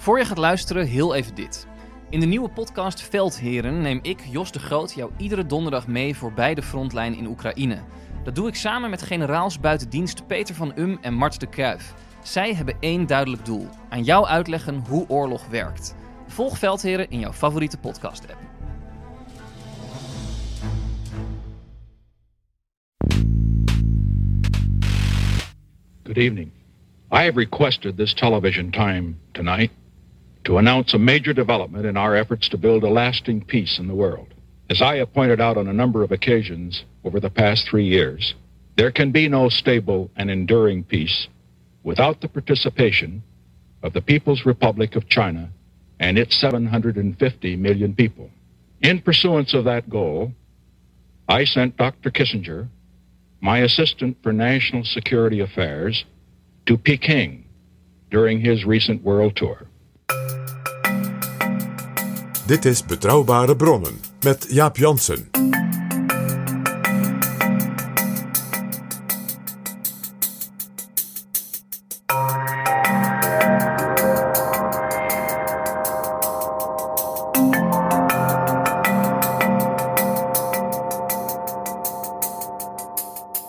Voor je gaat luisteren, heel even dit. In de nieuwe podcast Veldheren neem ik, Jos de Groot, jou iedere donderdag mee voorbij de frontlijn in Oekraïne. Dat doe ik samen met generaals buitendienst Peter van Um en Mart de Kruif. Zij hebben één duidelijk doel: aan jou uitleggen hoe oorlog werkt. Volg Veldheren in jouw favoriete podcast-app. Good evening. I have requested this television time tonight to announce a major development in our efforts to build a lasting peace in the world. As I have pointed out on a number of occasions over the past three years, there can be no stable and enduring peace without the participation of the People's Republic of China and its 750 million people. In pursuance of that goal, I sent Dr. Kissinger, my assistant for national security affairs, to Peking during his recent world tour. Dit is Betrouwbare Bronnen met Jaap Jansen.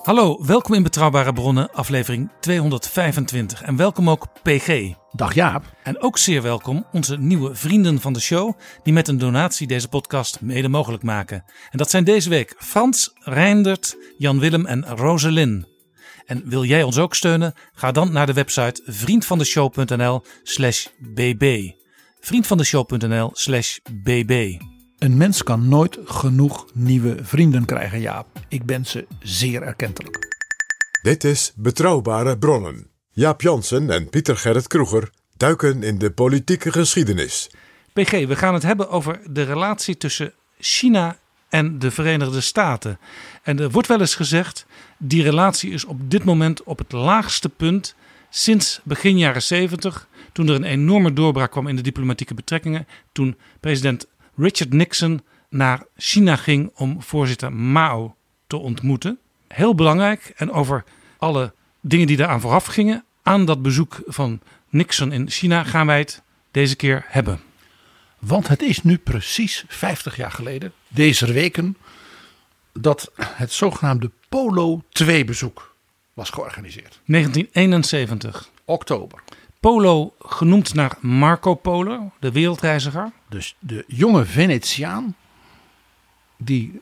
Hallo, welkom in Betrouwbare Bronnen, aflevering 225. En welkom ook PG. Dag Jaap. En ook zeer welkom onze nieuwe vrienden van de show, die met een donatie deze podcast mede mogelijk maken. En dat zijn deze week Frans, Reindert, Jan-Willem en Roselyn. En wil jij ons ook steunen? Ga dan naar de website vriendvandeshow.nl slash bb. vriendvandeshow.nl slash bb. Een mens kan nooit genoeg nieuwe vrienden krijgen, Jaap. Ik ben ze zeer erkentelijk. Dit is Betrouwbare Bronnen. Jaap Jansen en Pieter Gerrit Kroeger duiken in de politieke geschiedenis. PG, we gaan het hebben over de relatie tussen China en de Verenigde Staten. En er wordt wel eens gezegd, die relatie is op dit moment op het laagste punt sinds begin jaren 70, toen er een enorme doorbraak kwam in de diplomatieke betrekkingen, toen president Richard Nixon naar China ging om voorzitter Mao te ontmoeten. Heel belangrijk en over alle dingen die daaraan vooraf gingen aan dat bezoek van Nixon in China gaan wij het deze keer hebben. Want het is nu precies 50 jaar geleden, deze weken, dat het zogenaamde Polo 2 bezoek was georganiseerd. 1971. Oktober. Polo genoemd naar Marco Polo, de wereldreiziger. Dus de jonge Venetiaan die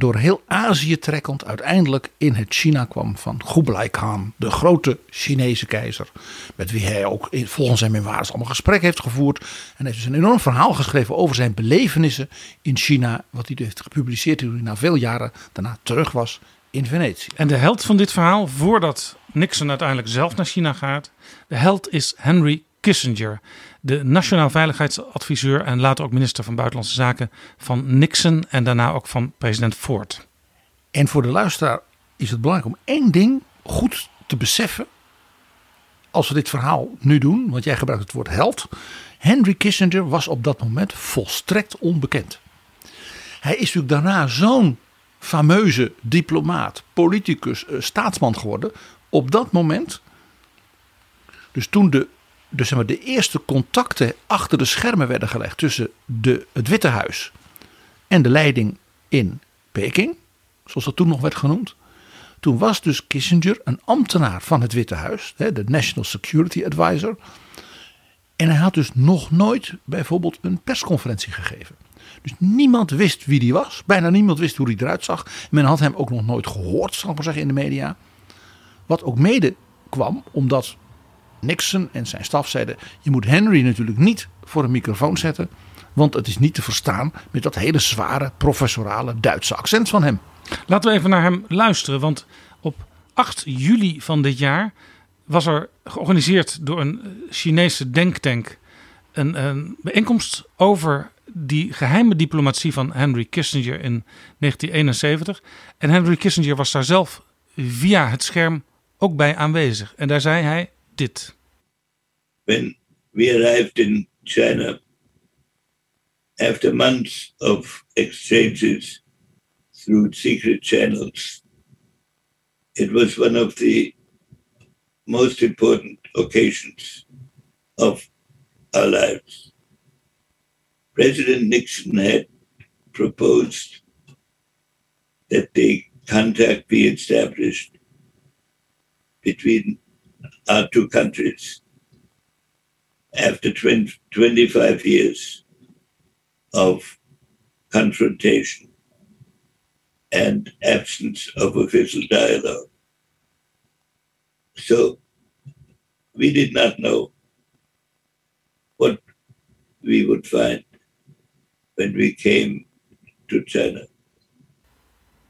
door heel Azië trekkend uiteindelijk in het China kwam van Kublai Khan, de grote Chinese keizer, met wie hij ook volgens zijn memoires allemaal gesprek heeft gevoerd. En heeft dus een enorm verhaal geschreven over zijn belevenissen in China, wat hij heeft gepubliceerd toen hij na veel jaren daarna terug was in Venetië. En de held van dit verhaal, voordat Nixon uiteindelijk zelf naar China gaat, de held is Henry Kissinger, de nationaal veiligheidsadviseur en later ook minister van Buitenlandse Zaken van Nixon en daarna ook van president Ford. En voor de luisteraar is het belangrijk om één ding goed te beseffen. Als we dit verhaal nu doen, want jij gebruikt het woord held. Henry Kissinger was op dat moment volstrekt onbekend. Hij is natuurlijk daarna zo'n fameuze diplomaat, politicus, eh, staatsman geworden. Op dat moment, dus toen de dus zeg maar, de eerste contacten achter de schermen werden gelegd tussen de, het Witte Huis en de leiding in Peking, zoals dat toen nog werd genoemd. Toen was dus Kissinger een ambtenaar van het Witte Huis, de National Security Advisor. En hij had dus nog nooit bijvoorbeeld een persconferentie gegeven. Dus niemand wist wie die was. Bijna niemand wist hoe hij eruit zag. Men had hem ook nog nooit gehoord, zal ik maar zeggen, in de media. Wat ook mede kwam omdat Nixon en zijn staf zeiden: je moet Henry natuurlijk niet voor een microfoon zetten, want het is niet te verstaan met dat hele zware professorale Duitse accent van hem. Laten we even naar hem luisteren, want op 8 juli van dit jaar was er georganiseerd door een Chinese denktank een, een bijeenkomst over die geheime diplomatie van Henry Kissinger in 1971. En Henry Kissinger was daar zelf via het scherm ook bij aanwezig. En daar zei hij dit. When we arrived in China, after months of exchanges through secret channels, it was one of the most important occasions of our lives. President Nixon had proposed that the contact be established between our two countries after 20, 25 years of confrontation and absence of official dialogue. So we did not know what we would find when we came to China.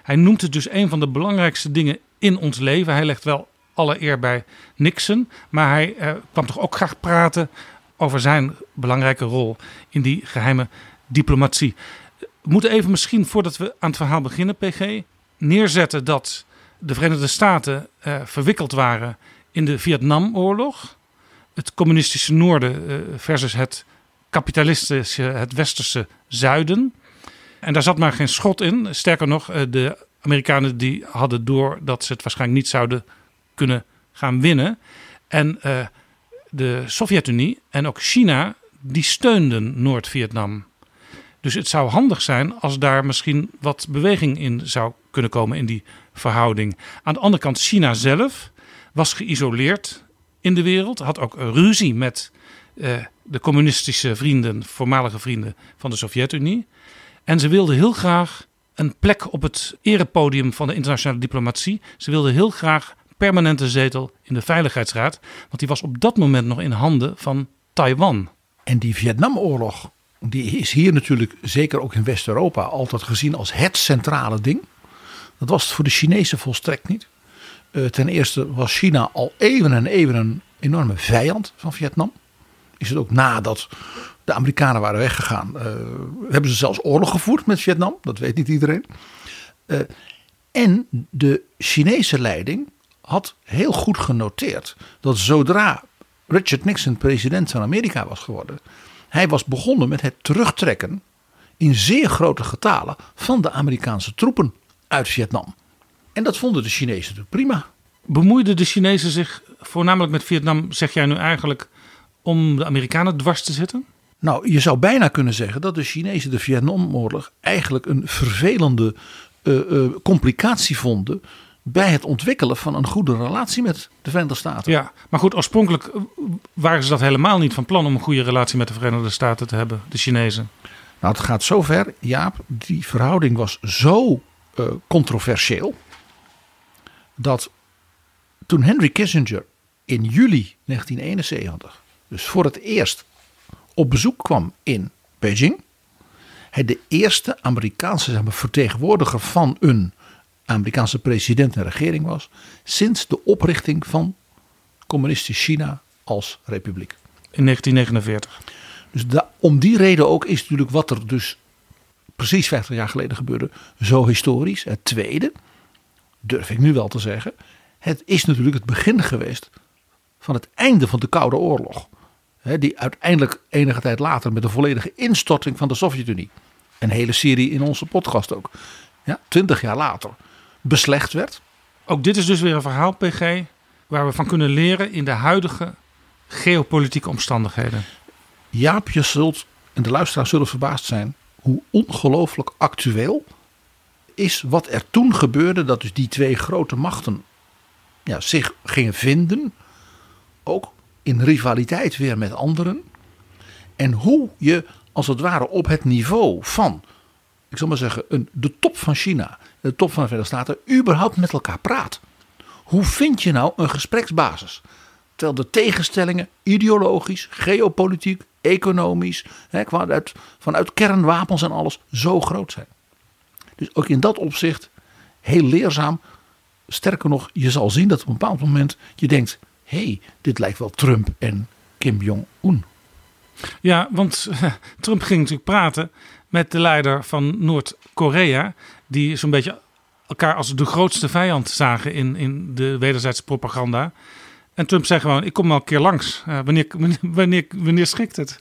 Hij noemt het dus een van de belangrijkste dingen in ons leven. Hij legt wel alle eer bij Nixon, maar hij eh, kwam toch ook graag praten over zijn belangrijke rol in die geheime diplomatie. We moeten even misschien, voordat we aan het verhaal beginnen, PG, neerzetten dat de Verenigde Staten eh, verwikkeld waren in de Vietnamoorlog. Het communistische noorden eh, versus het kapitalistische, het westerse zuiden. En daar zat maar geen schot in. Sterker nog, eh, de Amerikanen die hadden door dat ze het waarschijnlijk niet zouden kunnen gaan winnen. En uh, de Sovjet-Unie en ook China, die steunden Noord-Vietnam. Dus het zou handig zijn als daar misschien wat beweging in zou kunnen komen in die verhouding. Aan de andere kant, China zelf was geïsoleerd in de wereld, had ook ruzie met uh, de communistische vrienden, voormalige vrienden van de Sovjet-Unie. En ze wilden heel graag een plek op het erepodium van de internationale diplomatie. Ze wilden heel graag permanente zetel in de Veiligheidsraad, want die was op dat moment nog in handen van Taiwan. En die Vietnamoorlog, die is hier natuurlijk, zeker ook in West-Europa, altijd gezien als het centrale ding. Dat was het voor de Chinezen volstrekt niet. Uh, ten eerste was China al eeuwen en eeuwen een enorme vijand van Vietnam. Is het ook nadat de Amerikanen waren weggegaan, uh, hebben ze zelfs oorlog gevoerd met Vietnam. Dat weet niet iedereen. Uh, en de Chinese leiding had heel goed genoteerd dat zodra Richard Nixon president van Amerika was geworden, hij was begonnen met het terugtrekken in zeer grote getalen van de Amerikaanse troepen uit Vietnam. En dat vonden de Chinezen natuurlijk prima. Bemoeiden de Chinezen zich voornamelijk met Vietnam, zeg jij nu eigenlijk, om de Amerikanen dwars te zitten? Nou, je zou bijna kunnen zeggen dat de Chinezen de Vietnamoorlog eigenlijk een vervelende uh, uh, complicatie vonden bij het ontwikkelen van een goede relatie met de Verenigde Staten. Ja, maar goed, oorspronkelijk waren ze dat helemaal niet van plan om een goede relatie met de Verenigde Staten te hebben, de Chinezen. Nou, het gaat zover, Jaap, die verhouding was zo uh, controversieel dat toen Henry Kissinger in juli 1971, dus voor het eerst op bezoek kwam in Beijing, hij de eerste Amerikaanse zeg maar, vertegenwoordiger van een Amerikaanse president en regering was sinds de oprichting van communistisch China als republiek. In 1949. Dus om die reden ook is natuurlijk wat er dus precies 50 jaar geleden gebeurde zo historisch. Het tweede, durf ik nu wel te zeggen, het is natuurlijk het begin geweest van het einde van de Koude Oorlog. die uiteindelijk enige tijd later met de volledige instorting van de Sovjet-Unie. Een hele serie in onze podcast ook. Ja, twintig jaar later beslecht werd. Ook dit is dus weer een verhaal, PG, waar we van kunnen leren in de huidige geopolitieke omstandigheden. Jaap, je zult, en de luisteraars zullen verbaasd zijn, hoe ongelooflijk actueel is wat er toen gebeurde. Dat dus die twee grote machten ja, zich gingen vinden. Ook in rivaliteit weer met anderen. En hoe je als het ware op het niveau van, ik zal maar zeggen, een, de top van China de top van de Verenigde Staten überhaupt met elkaar praat. Hoe vind je nou een gespreksbasis? Terwijl de tegenstellingen ideologisch, geopolitiek, economisch, hè, vanuit, kernwapens en alles zo groot zijn. Dus ook in dat opzicht heel leerzaam. Sterker nog, je zal zien dat op een bepaald moment je denkt: hé, hey, dit lijkt wel Trump en Kim Jong-un. Ja, want Trump ging natuurlijk praten met de leider van Noord-Korea die zo'n beetje elkaar als de grootste vijand zagen in, in de wederzijdse propaganda. En Trump zei gewoon: Ik kom wel een keer langs. Uh, wanneer, wanneer, wanneer schikt het?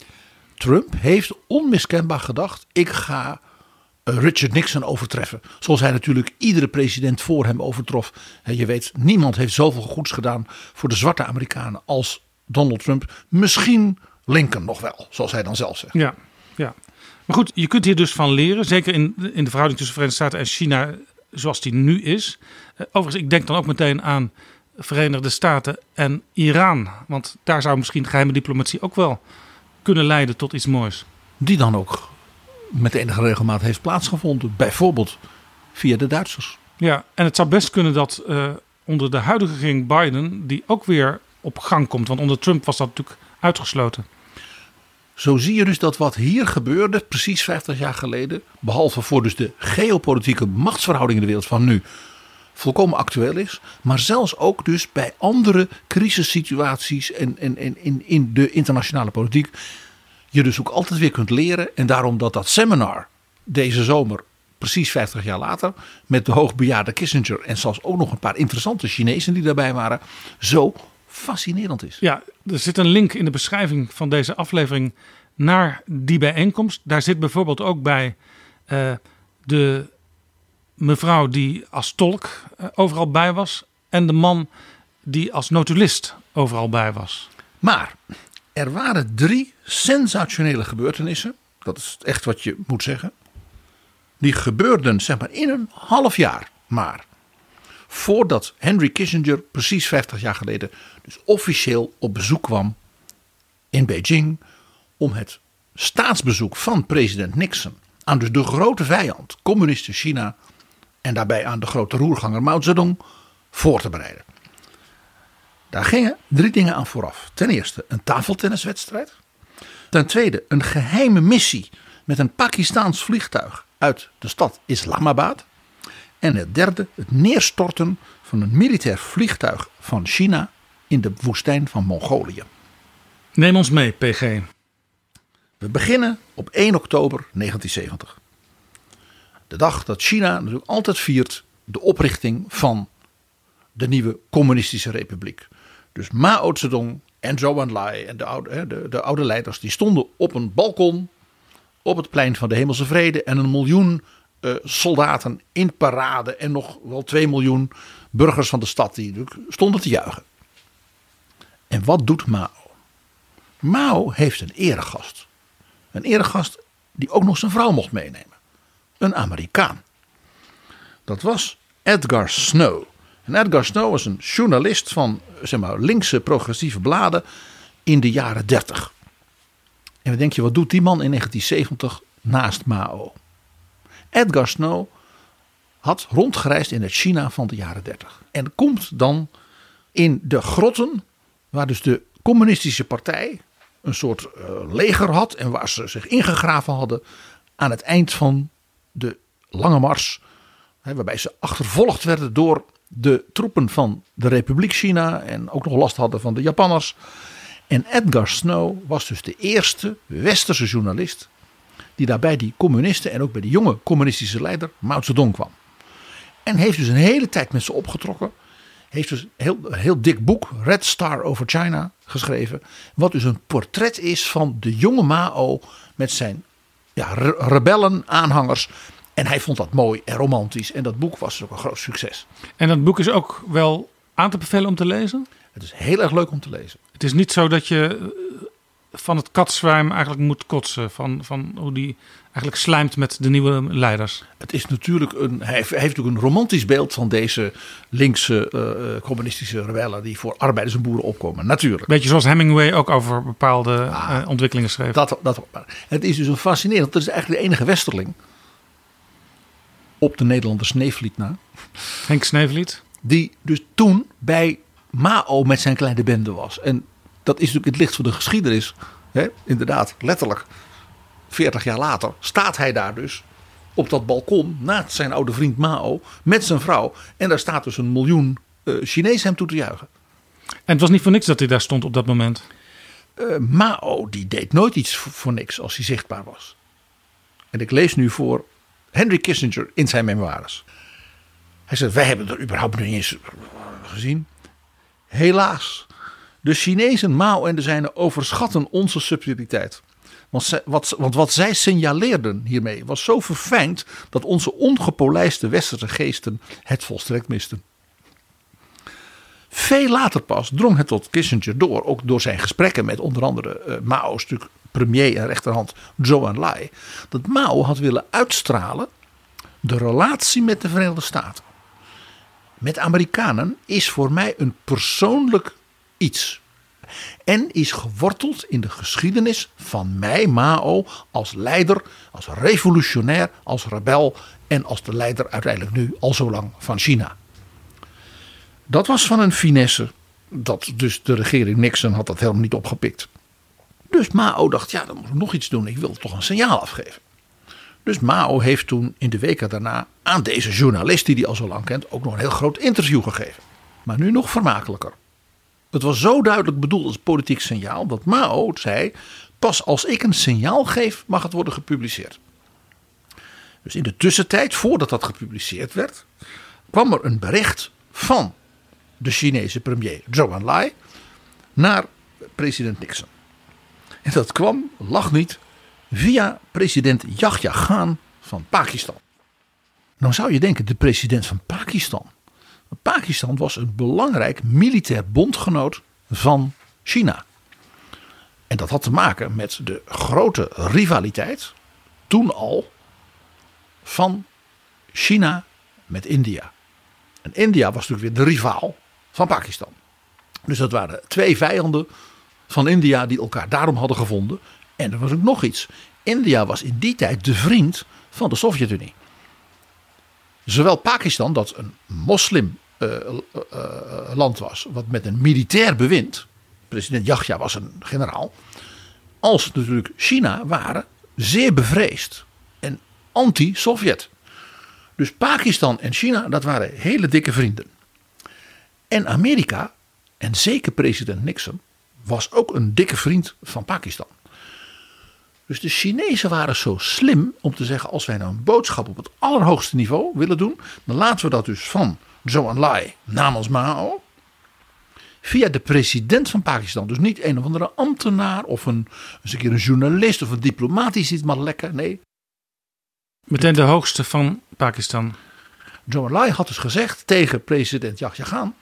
Trump heeft onmiskenbaar gedacht: Ik ga eh, Richard Nixon overtreffen. Zoals hij natuurlijk iedere president voor hem overtrof. Je weet, niemand heeft zoveel goeds gedaan voor de zwarte Amerikanen als Donald Trump. Misschien Lincoln nog wel, zoals hij dan zelf zegt. Ja, ja. Maar goed, je kunt hier dus van leren. Zeker in, in de verhouding tussen Verenigde Staten en China zoals die nu is. Uh, overigens, ik denk dan ook meteen aan Verenigde Staten en Iran. Want daar zou misschien geheime diplomatie ook wel kunnen leiden tot iets moois. Die dan ook met enige regelmaat heeft plaatsgevonden. Bijvoorbeeld via de Duitsers. Ja, en het zou best kunnen dat uh, onder de huidige regering Biden die ook weer op gang komt. Want onder Trump was dat natuurlijk uitgesloten. Zo zie je dus dat wat hier gebeurde, precies 50 jaar geleden, behalve voor dus de geopolitieke machtsverhoudingen in de wereld van nu, volkomen actueel is. Maar zelfs ook dus bij andere crisissituaties en, en, en in, in de internationale politiek. Je dus ook altijd weer kunt leren. En daarom dat dat seminar deze zomer, precies 50 jaar later, met de hoogbejaarde Kissinger en zelfs ook nog een paar interessante Chinezen die daarbij waren, zo fascinerend is. Ja, er zit een link in de beschrijving van deze aflevering naar die bijeenkomst. Daar zit bijvoorbeeld ook bij uh, de mevrouw die als tolk uh, overal bij was en de man die als notulist overal bij was. Maar er waren drie sensationele gebeurtenissen. Dat is echt wat je moet zeggen. Die gebeurden zeg maar in een half jaar maar voordat Henry Kissinger precies 50 jaar geleden dus officieel op bezoek kwam in Beijing om het staatsbezoek van president Nixon aan dus de grote vijand, communistische China en daarbij aan de grote roerganger Mao Zedong voor te bereiden. Daar gingen drie dingen aan vooraf. Ten eerste een tafeltenniswedstrijd. Ten tweede een geheime missie met een Pakistaans vliegtuig uit de stad Islamabad. En het derde, het neerstorten van een militair vliegtuig van China in de woestijn van Mongolië. Neem ons mee, PG. We beginnen op 1 oktober 1970. De dag dat China natuurlijk altijd viert de oprichting van de nieuwe communistische republiek. Dus Mao Zedong en Zhou Enlai en de oude, de, de oude leiders die stonden op een balkon op het plein van de Hemelse Vrede en een miljoen uh, soldaten in parade en nog wel 2 miljoen burgers van de stad die stonden te juichen. En wat doet Mao? Mao heeft een eregast. Een eregast die ook nog zijn vrouw mocht meenemen. Een Amerikaan. Dat was Edgar Snow. En Edgar Snow was een journalist van zeg maar, linkse progressieve bladen in de jaren 30. En dan denk je, wat doet die man in 1970 naast Mao? Edgar Snow had rondgereisd in het China van de jaren 30. En komt dan in de grotten, waar dus de communistische partij een soort uh, leger had en waar ze zich ingegraven hadden aan het eind van de lange mars, hè, waarbij ze achtervolgd werden door de troepen van de Republiek China en ook nog last hadden van de Japanners. En Edgar Snow was dus de eerste westerse journalist die daarbij die communisten en ook bij de jonge communistische leider Mao Zedong kwam. En heeft dus een hele tijd met ze opgetrokken. Heeft dus een heel, heel dik boek, Red Star over China, geschreven. Wat dus een portret is van de jonge Mao met zijn ja, rebellen, aanhangers. En hij vond dat mooi en romantisch. En dat boek was ook een groot succes. En dat boek is ook wel aan te bevelen om te lezen? Het is heel erg leuk om te lezen. Het is niet zo dat je van het katzwijm eigenlijk moet kotsen. Van, van hoe die eigenlijk slijmt met de nieuwe leiders. Het is natuurlijk een, hij heeft, natuurlijk een romantisch beeld van deze linkse uh, communistische rebellen die voor arbeiders en boeren opkomen. Natuurlijk. Beetje zoals Hemingway ook over bepaalde ah, uh, ontwikkelingen schreef. Dat, dat, het is dus een fascinerend. Het is eigenlijk de enige westerling op de Nederlander Sneevliet na. Henk Sneevliet. Die dus toen bij Mao met zijn kleine bende was. En dat is natuurlijk het licht van de geschiedenis. Hè? Inderdaad, letterlijk. 40 jaar later staat hij daar dus op dat balkon naast zijn oude vriend Mao met zijn vrouw. En daar staat dus een miljoen uh, Chinezen hem toe te juichen. En het was niet voor niks dat hij daar stond op dat moment? Uh, Mao die deed nooit iets voor, voor niks als hij zichtbaar was. En ik lees nu voor Henry Kissinger in zijn memoires. Hij zegt, wij hebben er überhaupt niet eens gezien. Helaas, de Chinezen, Mao en de zijnen overschatten onze subtiliteit. Want, wat, want wat zij signaleerden hiermee was zo verfijnd dat onze ongepolijste westerse geesten het volstrekt misten. Veel later pas drong het tot Kissinger door, ook door zijn gesprekken met onder andere uh, Mao's natuurlijk premier en rechterhand Zhou Enlai, dat Mao had willen uitstralen de relatie met de Verenigde Staten. Met Amerikanen is voor mij een persoonlijk iets. En is geworteld in de geschiedenis van mij, Mao, als leider, als revolutionair, als rebel en als de leider uiteindelijk nu al zo lang van China. Dat was van een finesse. Dat dus de regering Nixon had dat helemaal niet opgepikt. Dus Mao dacht, ja, dan moet ik nog iets doen. Ik wil toch een signaal afgeven. Dus Mao heeft toen in de weken daarna aan deze journalist, die hij al zo lang kent, ook nog een heel groot interview gegeven. Maar nu nog vermakelijker. Het was zo duidelijk bedoeld als politiek signaal dat Mao zei: pas als ik een signaal geef, mag het worden gepubliceerd. Dus in de tussentijd, voordat dat gepubliceerd werd, kwam er een bericht van de Chinese premier Zhou Enlai naar president Nixon. En dat kwam, lag niet, via president Yahya Khan van Pakistan. Nou zou je denken, de president van Pakistan. Pakistan was een belangrijk militair bondgenoot van China. En dat had te maken met de grote rivaliteit, toen al, van China met India. En India was natuurlijk weer de rivaal van Pakistan. Dus dat waren twee vijanden van India die elkaar daarom hadden gevonden. En er was ook nog iets. India was in die tijd de vriend van de Sovjet-Unie. Zowel Pakistan, dat een moslim uh, uh, land was, wat met een militair bewind, president Yahya was een generaal, als natuurlijk China waren zeer bevreesd en anti-Sovjet. Dus Pakistan en China, dat waren hele dikke vrienden. En Amerika, en zeker president Nixon, was ook een dikke vriend van Pakistan. Dus de Chinezen waren zo slim om te zeggen: als wij nou een boodschap op het allerhoogste niveau willen doen, dan laten we dat dus van Zhou Enlai namens Mao. Via de president van Pakistan. Dus niet een of andere ambtenaar of een, eens een keer een journalist of een diplomaat die ziet maar lekker. Nee. Meteen de hoogste van Pakistan. Zhou Enlai had dus gezegd tegen president Yahya Khan.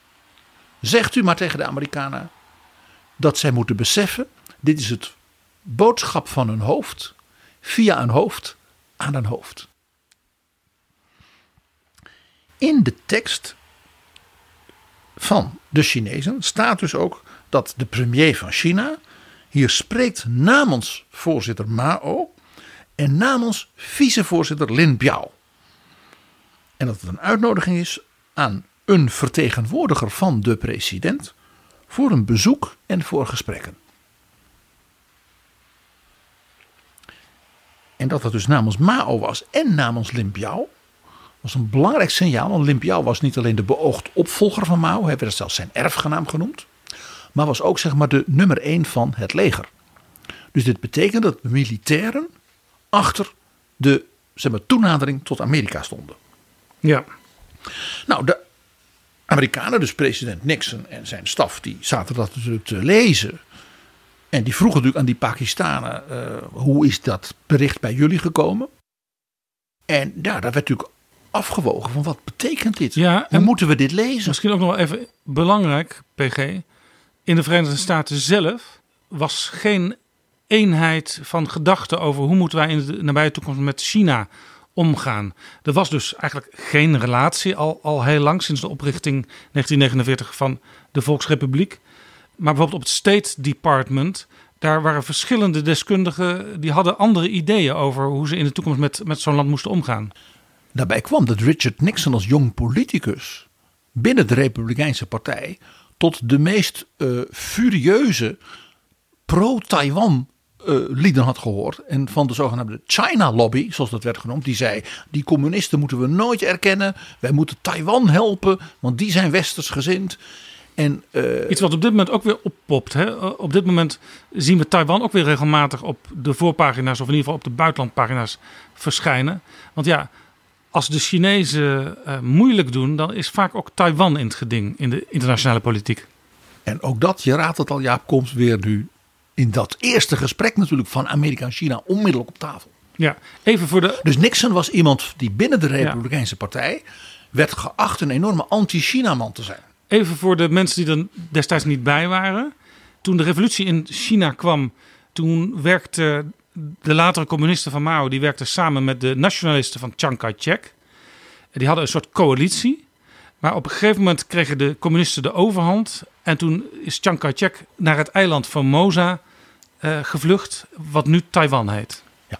Zegt u maar tegen de Amerikanen dat zij moeten beseffen: dit is het boodschap van een hoofd via een hoofd aan een hoofd. In de tekst van de Chinezen staat dus ook dat de premier van China hier spreekt namens voorzitter Mao en namens vicevoorzitter Lin Biao. En dat het een uitnodiging is aan een vertegenwoordiger van de president voor een bezoek en voor gesprekken. En dat dat dus namens Mao was en namens Lin Biao was een belangrijk signaal. Want Lin Biao was niet alleen de beoogd opvolger van Mao, hij werd zelfs zijn erfgenaam genoemd. Maar was ook zeg maar de nummer één van het leger. Dus dit betekent dat de militairen achter de zeg maar, toenadering tot Amerika stonden. Ja. Nou, de Amerikanen, dus president Nixon en zijn staf, die zaten dat natuurlijk te lezen. En die vroegen natuurlijk aan die Pakistanen: uh, hoe is dat bericht bij jullie gekomen? En ja, daar werd natuurlijk afgewogen van wat betekent dit? Ja, en moeten we dit lezen? Misschien ook nog wel even belangrijk, PG. In de Verenigde Staten zelf was geen eenheid van gedachten over hoe moeten wij in de nabije toekomst met China omgaan. Er was dus eigenlijk geen relatie al, al heel lang sinds de oprichting 1949 van de Volksrepubliek. Maar bijvoorbeeld op het State Department, daar waren verschillende deskundigen die hadden andere ideeën over hoe ze in de toekomst met, met zo'n land moesten omgaan. Daarbij kwam dat Richard Nixon als jong politicus binnen de Republikeinse Partij tot de meest uh, furieuze pro-Taiwan uh, lieden had gehoord. En van de zogenaamde China Lobby, zoals dat werd genoemd. Die zei, die communisten moeten we nooit erkennen. Wij moeten Taiwan helpen, want die zijn westers gezind. En, uh, Iets wat op dit moment ook weer oppopt. Hè? Op dit moment zien we Taiwan ook weer regelmatig op de voorpagina's, of in ieder geval op de buitenlandpagina's verschijnen. Want ja, als de Chinezen uh, moeilijk doen, dan is vaak ook Taiwan in het geding in de internationale politiek. En ook dat, je raadt het al, Jaap, komt weer nu in dat eerste gesprek natuurlijk van Amerika en China onmiddellijk op tafel. Ja, even voor de. Dus Nixon was iemand die binnen de Republikeinse Partij werd geacht een enorme anti-China-man te zijn. Even voor de mensen die er destijds niet bij waren. Toen de revolutie in China kwam, toen werkte de latere communisten van Mao, die werkten samen met de nationalisten van Chiang Kai-shek. Die hadden een soort coalitie. Maar op een gegeven moment kregen de communisten de overhand. En toen is Chiang Kai-shek naar het eiland Formosa uh, gevlucht, wat nu Taiwan heet. Ja.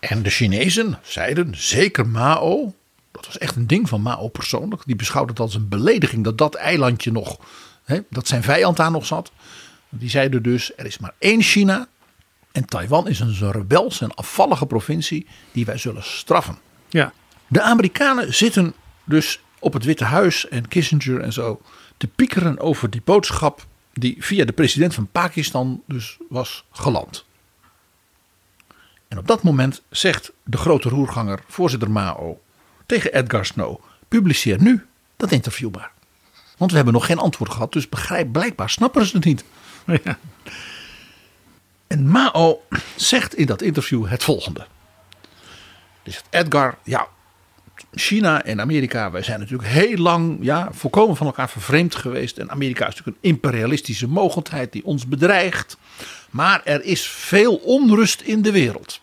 En de Chinezen zeiden, zeker Mao, dat was echt een ding van Mao persoonlijk. Die beschouwde het als een belediging dat dat eilandje nog, hè, dat zijn vijand daar nog zat. Die zeiden dus, er is maar één China. En Taiwan is een rebelse en afvallige provincie die wij zullen straffen. Ja. De Amerikanen zitten dus op het Witte Huis en Kissinger en zo te piekeren over die boodschap die via de president van Pakistan dus was geland. En op dat moment zegt de grote roerganger, voorzitter Mao, tegen Edgar Snow: publiceer nu dat interview maar. Want we hebben nog geen antwoord gehad, dus begrijp, blijkbaar snappen ze het niet. Ja. En Mao zegt in dat interview het volgende. Dus Edgar, ja, China en Amerika, wij zijn natuurlijk heel lang ja, volkomen van elkaar vervreemd geweest. En Amerika is natuurlijk een imperialistische mogendheid die ons bedreigt. Maar er is veel onrust in de wereld.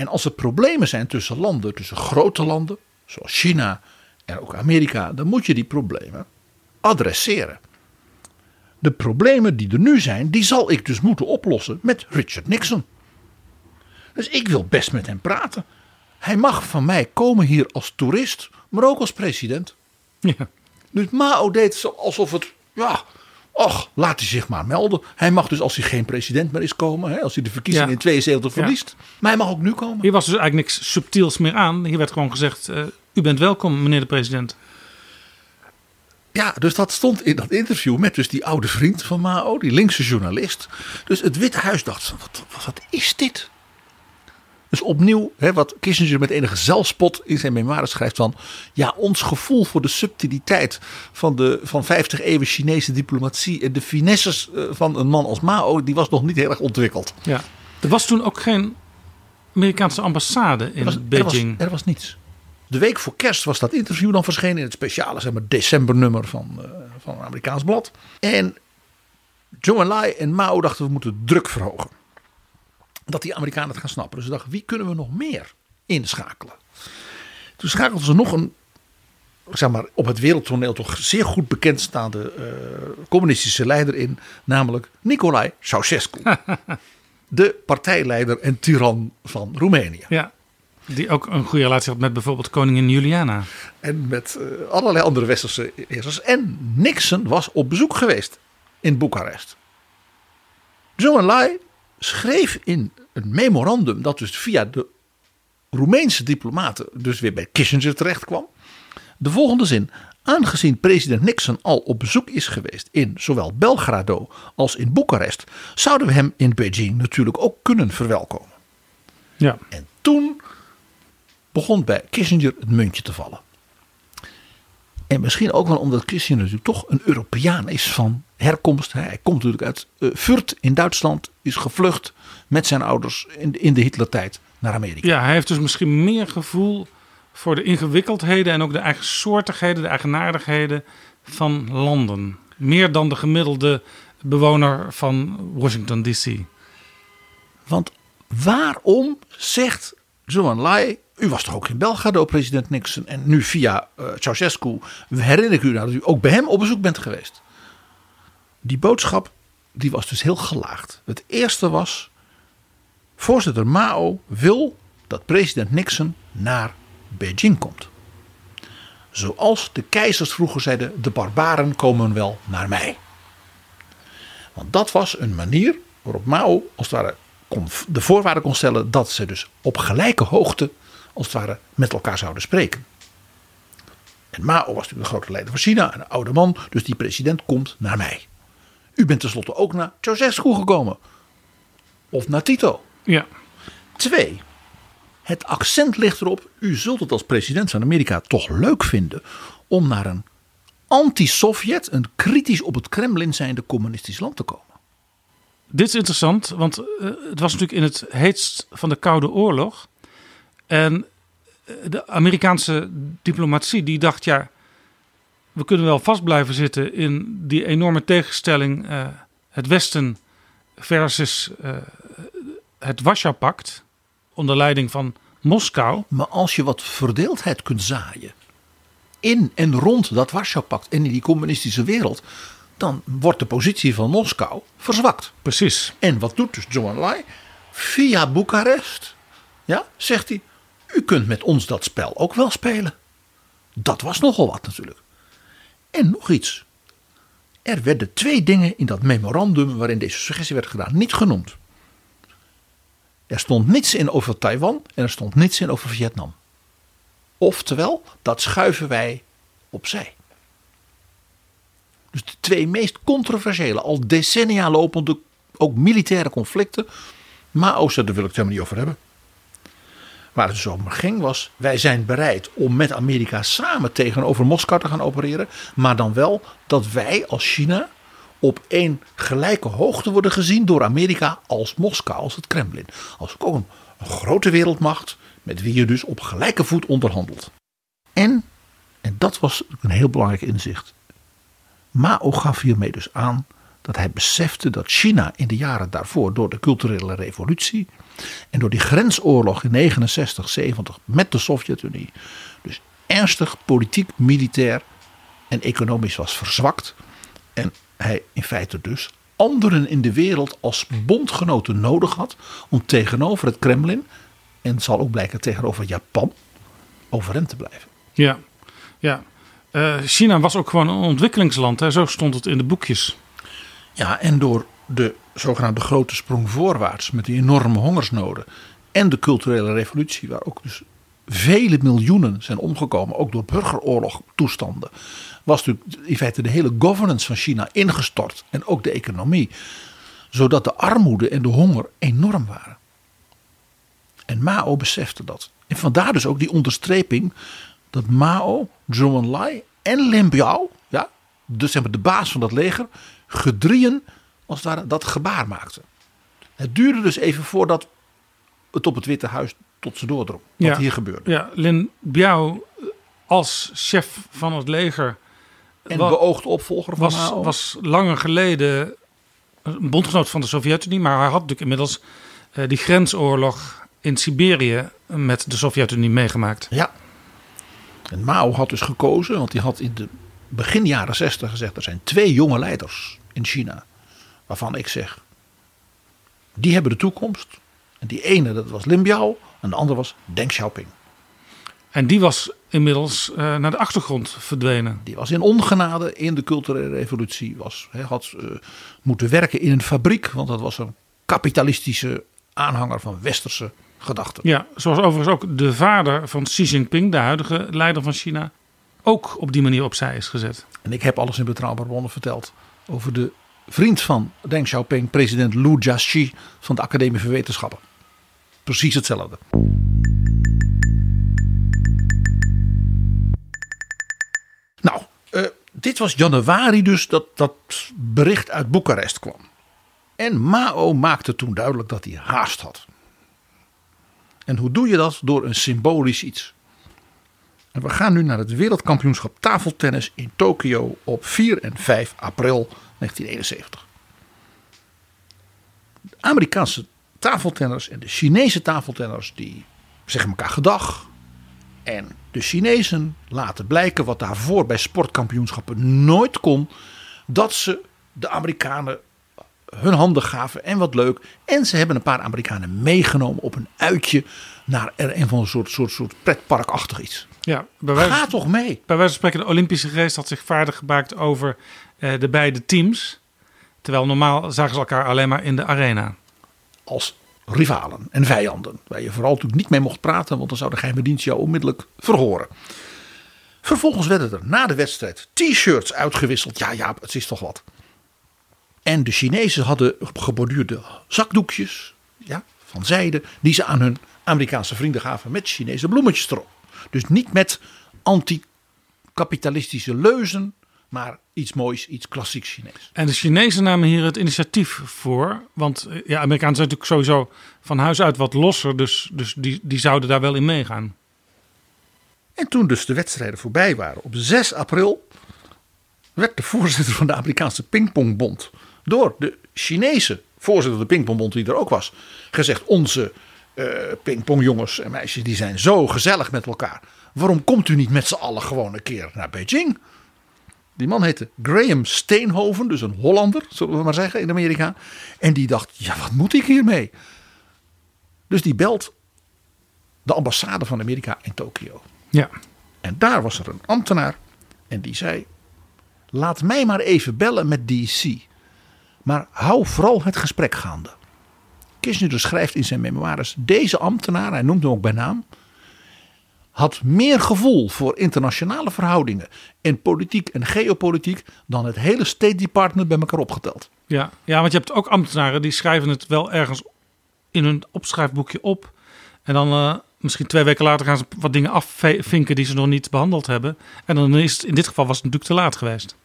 En als er problemen zijn tussen landen, tussen grote landen, zoals China en ook Amerika, dan moet je die problemen adresseren. De problemen die er nu zijn, die zal ik dus moeten oplossen met Richard Nixon. Dus ik wil best met hem praten. Hij mag van mij komen hier als toerist, maar ook als president. Ja. Dus Mao deed alsof het, ja, och, laat hij zich maar melden. Hij mag dus als hij geen president meer is komen, hè, als hij de verkiezingen Ja. in 72 verliest. Maar hij mag ook nu komen. Hier was dus eigenlijk niks subtiels meer aan. Hier werd gewoon gezegd, eh, u bent welkom meneer de president. Ja, dus dat stond in dat interview met dus die oude vriend van Mao, die linkse journalist. Dus het Witte Huis dacht, wat, wat is dit? Dus opnieuw, hè, wat Kissinger met enige zelfspot in zijn memoires schrijft van... Ja, ons gevoel voor de subtiliteit van de van 50 eeuwen Chinese diplomatie... en de finesses eh, van een man als Mao, die was nog niet heel erg ontwikkeld. Ja. Er was toen ook geen Amerikaanse ambassade in Er was, er, was, Beijing. er was niets. De week voor kerst was dat interview dan verschenen in het speciale zeg maar, decembernummer van, eh, van een Amerikaans blad. En Zhou Enlai en Mao dachten we moeten druk verhogen. Dat die Amerikanen het gaan snappen. Dus ze dachten wie kunnen we nog meer inschakelen. Toen schakelden ze nog een zeg maar, op het wereldtoneel toch zeer goed bekendstaande eh, communistische leider in. Namelijk Nicolae Ceausescu. de partijleider en tiran van Roemenië. Ja. Die ook een goede relatie had met bijvoorbeeld koningin Juliana. En met eh, allerlei andere westerse heersers. En Nixon was op bezoek geweest in Boekarest. Zhou Enlai schreef in een memorandum dat dus via de Roemeense diplomaten dus weer bij Kissinger terecht kwam. De volgende zin. Aangezien president Nixon al op bezoek is geweest in zowel Belgrado als in Boekarest, zouden we hem in Beijing natuurlijk ook kunnen verwelkomen. Ja. En toen begon bij Kissinger het muntje te vallen. En misschien ook wel omdat Kissinger natuurlijk toch een Europeaan is van herkomst. Hij komt natuurlijk uit eh, Fürth in Duitsland, is gevlucht met zijn ouders in, in de Hitlertijd naar Amerika. ja, hij heeft dus misschien meer gevoel voor de ingewikkeldheden en ook de eigensoortigheden, de eigenaardigheden van landen. Meer dan de gemiddelde bewoner van Washington DC. Want waarom zegt Zhou Enlai, u was toch ook in Belgrado, president Nixon, en nu via eh, Ceausescu, herinner ik u nou dat u ook bij hem op bezoek bent geweest. Die boodschap, die was dus heel gelaagd. Het eerste was, voorzitter Mao wil dat president Nixon naar Beijing komt. Zoals de keizers vroeger zeiden, de barbaren komen wel naar mij. Want dat was een manier waarop Mao als ware de voorwaarden kon stellen dat ze dus op gelijke hoogte als het ware met elkaar zouden spreken. En Mao was natuurlijk de grote leider van China, een oude man, dus die president komt naar mij. U bent tenslotte ook naar Ceausescu gekomen. Of naar Tito. Ja. Twee, het accent ligt erop, u zult het als president van Amerika toch leuk vinden om naar een anti-Sovjet, een kritisch op het Kremlin zijnde communistisch land te komen. Dit is interessant, want eh, het was natuurlijk in het heetst van de Koude Oorlog. En eh, de Amerikaanse diplomatie die dacht, ja, we kunnen wel vast blijven zitten in die enorme tegenstelling uh, het Westen versus uh, het Warschau-pact onder leiding van Moskou. Maar als je wat verdeeldheid kunt zaaien in en rond dat Warschau-pact en in die communistische wereld, dan wordt de positie van Moskou verzwakt. Precies. En wat doet dus Zhou Enlai? Via Boekarest ja, zegt hij, u kunt met ons dat spel ook wel spelen. Dat was nogal wat natuurlijk. En nog iets. Er werden twee dingen in dat memorandum waarin deze suggestie werd gedaan niet genoemd. Er stond niets in over Taiwan en er stond niets in over Vietnam. Oftewel, dat schuiven wij opzij. Dus de twee meest controversiële, al decennia lopende, ook militaire conflicten. Mao zei, daar wil ik het helemaal niet over hebben. Waar het dus ging was, wij zijn bereid om met Amerika samen tegenover Moskou te gaan opereren. Maar dan wel dat wij als China op één gelijke hoogte worden gezien door Amerika als Moskou, als het Kremlin. Als ook een, een grote wereldmacht met wie je dus op gelijke voet onderhandelt. En, en dat was een heel belangrijk inzicht, Mao gaf hiermee dus aan dat hij besefte dat China in de jaren daarvoor door de culturele revolutie en door die grensoorlog in 69, 70 met de Sovjet-Unie dus ernstig politiek, militair en economisch was verzwakt. En hij in feite dus anderen in de wereld als bondgenoten nodig had om tegenover het Kremlin en zal ook blijken tegenover Japan overeind te blijven. Ja, ja. Uh, China was ook gewoon een ontwikkelingsland, hè? zo stond het in de boekjes. Ja, en door de zogenaamde grote sprong voorwaarts met die enorme hongersnoden en de culturele revolutie, waar ook dus vele miljoenen zijn omgekomen, ook door burgeroorlogtoestanden, was natuurlijk in feite de hele governance van China ingestort en ook de economie, zodat de armoede en de honger enorm waren. En Mao besefte dat. En vandaar dus ook die onderstreping dat Mao, Zhou Enlai en Lin Biao, ja, dus de baas van dat leger, gedrieën als het ware dat gebaar maakten. Het duurde dus even voordat het op het Witte Huis tot ze doordrong. Wat hier gebeurde. Ja, Lin Biao als chef van het leger. En beoogd opvolger van was, Mao. was langer geleden een bondgenoot van de Sovjet-Unie. Maar hij had natuurlijk inmiddels uh, die grensoorlog in Siberië met de Sovjet-Unie meegemaakt. Ja. En Mao had dus gekozen, want hij had in de begin jaren 60 gezegd: er zijn twee jonge leiders in China. Waarvan ik zeg: die hebben de toekomst. En die ene, dat was Lin Biao. En de andere was Deng Xiaoping. En die was inmiddels uh, naar de achtergrond verdwenen. Die was in ongenade in de culturele revolutie. Was, he, had uh, moeten werken in een fabriek. Want dat was een kapitalistische aanhanger van westerse gedachten. Ja, zoals overigens ook de vader van Xi Jinping, de huidige leider van China, ook op die manier opzij is gezet. En ik heb alles in betrouwbare bronnen verteld over de vriend van Deng Xiaoping, president Lu Jiaxi van de Academie voor Wetenschappen. Precies hetzelfde. Nou, uh, dit was januari dus dat dat bericht uit Boekarest kwam. En Mao maakte toen duidelijk dat hij haast had. En hoe doe je dat? Door een symbolisch iets. En we gaan nu naar het wereldkampioenschap tafeltennis in Tokio op 4 en 5 april 1971. De Amerikaanse tafeltenners en de Chinese tafeltenners die zeggen elkaar gedag. En de Chinezen laten blijken wat daarvoor bij sportkampioenschappen nooit kon. Dat ze de Amerikanen hun handen gaven en wat leuk. En ze hebben een paar Amerikanen meegenomen op een uitje naar een van een soort, soort, soort pretparkachtig iets. Ja, bij wijze, Ga toch mee. Bij wijze van spreken, de Olympische geest had zich vaardig gemaakt over de beide teams. Terwijl normaal zagen ze elkaar alleen maar in de arena. Als rivalen en vijanden. Waar je vooral natuurlijk niet mee mocht praten, want dan zou de geheime dienst jou onmiddellijk verhoren. Vervolgens werden er na de wedstrijd t-shirts uitgewisseld. Ja, ja, het is toch wat. En de Chinezen hadden geborduurde zakdoekjes ja, van zijde, die ze aan hun Amerikaanse vrienden gaven met Chinese bloemetjes erop. Dus niet met anti-kapitalistische leuzen, maar iets moois, iets klassiek Chinees. En de Chinezen namen hier het initiatief voor. Want eh, ja, Amerikanen zijn natuurlijk sowieso van huis uit wat losser. Dus, dus die, die zouden daar wel in meegaan. En toen dus de wedstrijden voorbij waren, op 6 april werd de voorzitter van de Amerikaanse Pingpongbond door de Chinese voorzitter van de Pingpongbond, die er ook was, gezegd: Onze uh, pingpongjongens en meisjes die zijn zo gezellig met elkaar. Waarom komt u niet met z'n allen gewoon een keer naar Beijing? Die man heette Graham Steenhoven, dus een Hollander, zullen we maar zeggen, in Amerika. En die dacht: ja, wat moet ik hiermee? Dus die belt de ambassade van Amerika in Tokio. Ja. En daar was er een ambtenaar en die zei: Laat mij maar even bellen met DC. Maar hou vooral het gesprek gaande. Kissinger schrijft in zijn memoires: Deze ambtenaar, hij noemt hem ook bij naam, had meer gevoel voor internationale verhoudingen en politiek en geopolitiek dan het hele State Department bij elkaar opgeteld. Ja, ja want je hebt ook ambtenaren die schrijven het wel ergens in hun opschrijfboekje op. En dan uh, misschien twee weken later gaan ze wat dingen afvinken die ze nog niet behandeld hebben. En dan is het in dit geval was het natuurlijk te laat geweest.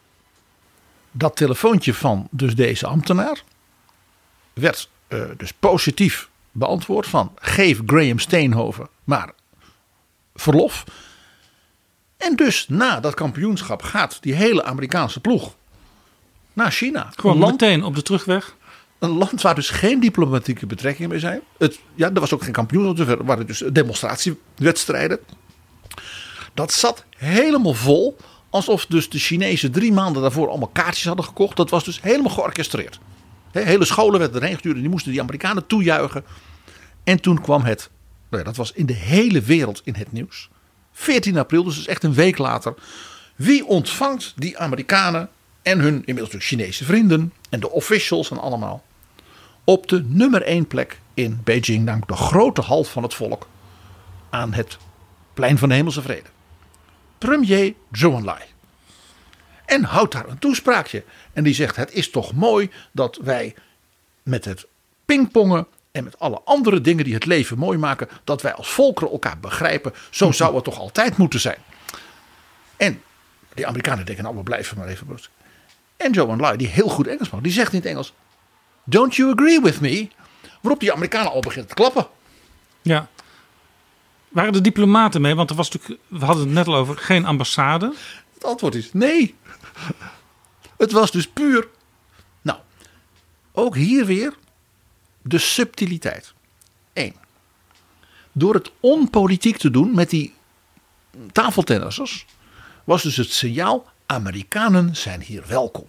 Dat telefoontje van dus deze ambtenaar werd uh, dus positief beantwoord van geef Graham Steenhoven maar verlof. En dus na dat kampioenschap gaat die hele Amerikaanse ploeg naar China. Gewoon land, meteen op de terugweg. Een land waar dus geen diplomatieke betrekkingen mee zijn. Het, ja, er was ook geen kampioenschap, er waren dus demonstratiewedstrijden. Dat zat helemaal vol. Alsof dus de Chinezen drie maanden daarvoor allemaal kaartjes hadden gekocht. Dat was dus helemaal georchestreerd. hele scholen werden erheen gestuurd en die moesten die Amerikanen toejuichen. En toen kwam het dat was in de hele wereld in het nieuws. 14 april, dus echt een week later. Wie ontvangt die Amerikanen en hun inmiddels Chinese vrienden en de officials en allemaal op de nummer 1 plek in Beijing, namelijk de grote hal van het volk aan het plein van de Hemelse Vrede. Premier Zhou Enlai. En houdt daar een toespraakje. En die zegt: Het is toch mooi dat wij met het pingpongen en met alle andere dingen die het leven mooi maken, dat wij als volkeren elkaar begrijpen. Zo zou het toch altijd moeten zijn. En die Amerikanen denken, nou we blijven maar even. En Joe Enlai, die heel goed Engels maakt, die zegt in het Engels: Don't you agree with me? Waarop die Amerikanen al beginnen te klappen. Ja. Waren er diplomaten mee? Want er was natuurlijk, we hadden het net al over, geen ambassade. Het antwoord is nee. Het was dus puur. Nou, ook hier weer de subtiliteit. Eén. Door het onpolitiek te doen met die tafeltennissers was dus het signaal: Amerikanen zijn hier welkom.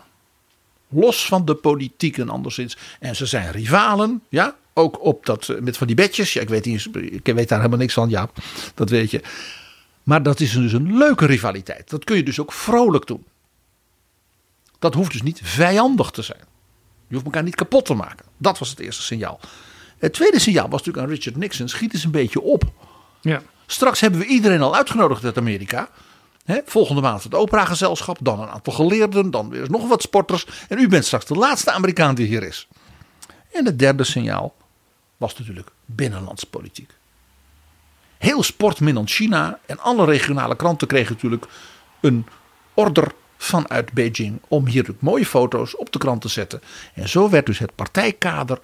Los van de politiek en anderszins. En ze zijn rivalen, ja. Ook op dat, eh, met van die bedjes. Ja, ik, weet weet daar helemaal niks van, ja. Dat weet je. Maar dat is dus een leuke rivaliteit. Dat kun je dus ook vrolijk doen. Dat hoeft dus niet vijandig te zijn. Je hoeft elkaar niet kapot te maken. Dat was het eerste signaal. Het tweede signaal was natuurlijk aan Richard Nixon: schiet eens een beetje op. Ja. Straks hebben we iedereen al uitgenodigd uit Amerika. volgende maand het operagezelschap, dan een aantal geleerden, dan weer nog wat sporters. En u bent straks de laatste Amerikaan die hier is. En het derde signaal was natuurlijk binnenlandspolitiek. Heel sportminnend China en alle regionale kranten kregen natuurlijk een order vanuit Beijing om hier mooie foto's op de krant te zetten. En zo werd dus het partijkader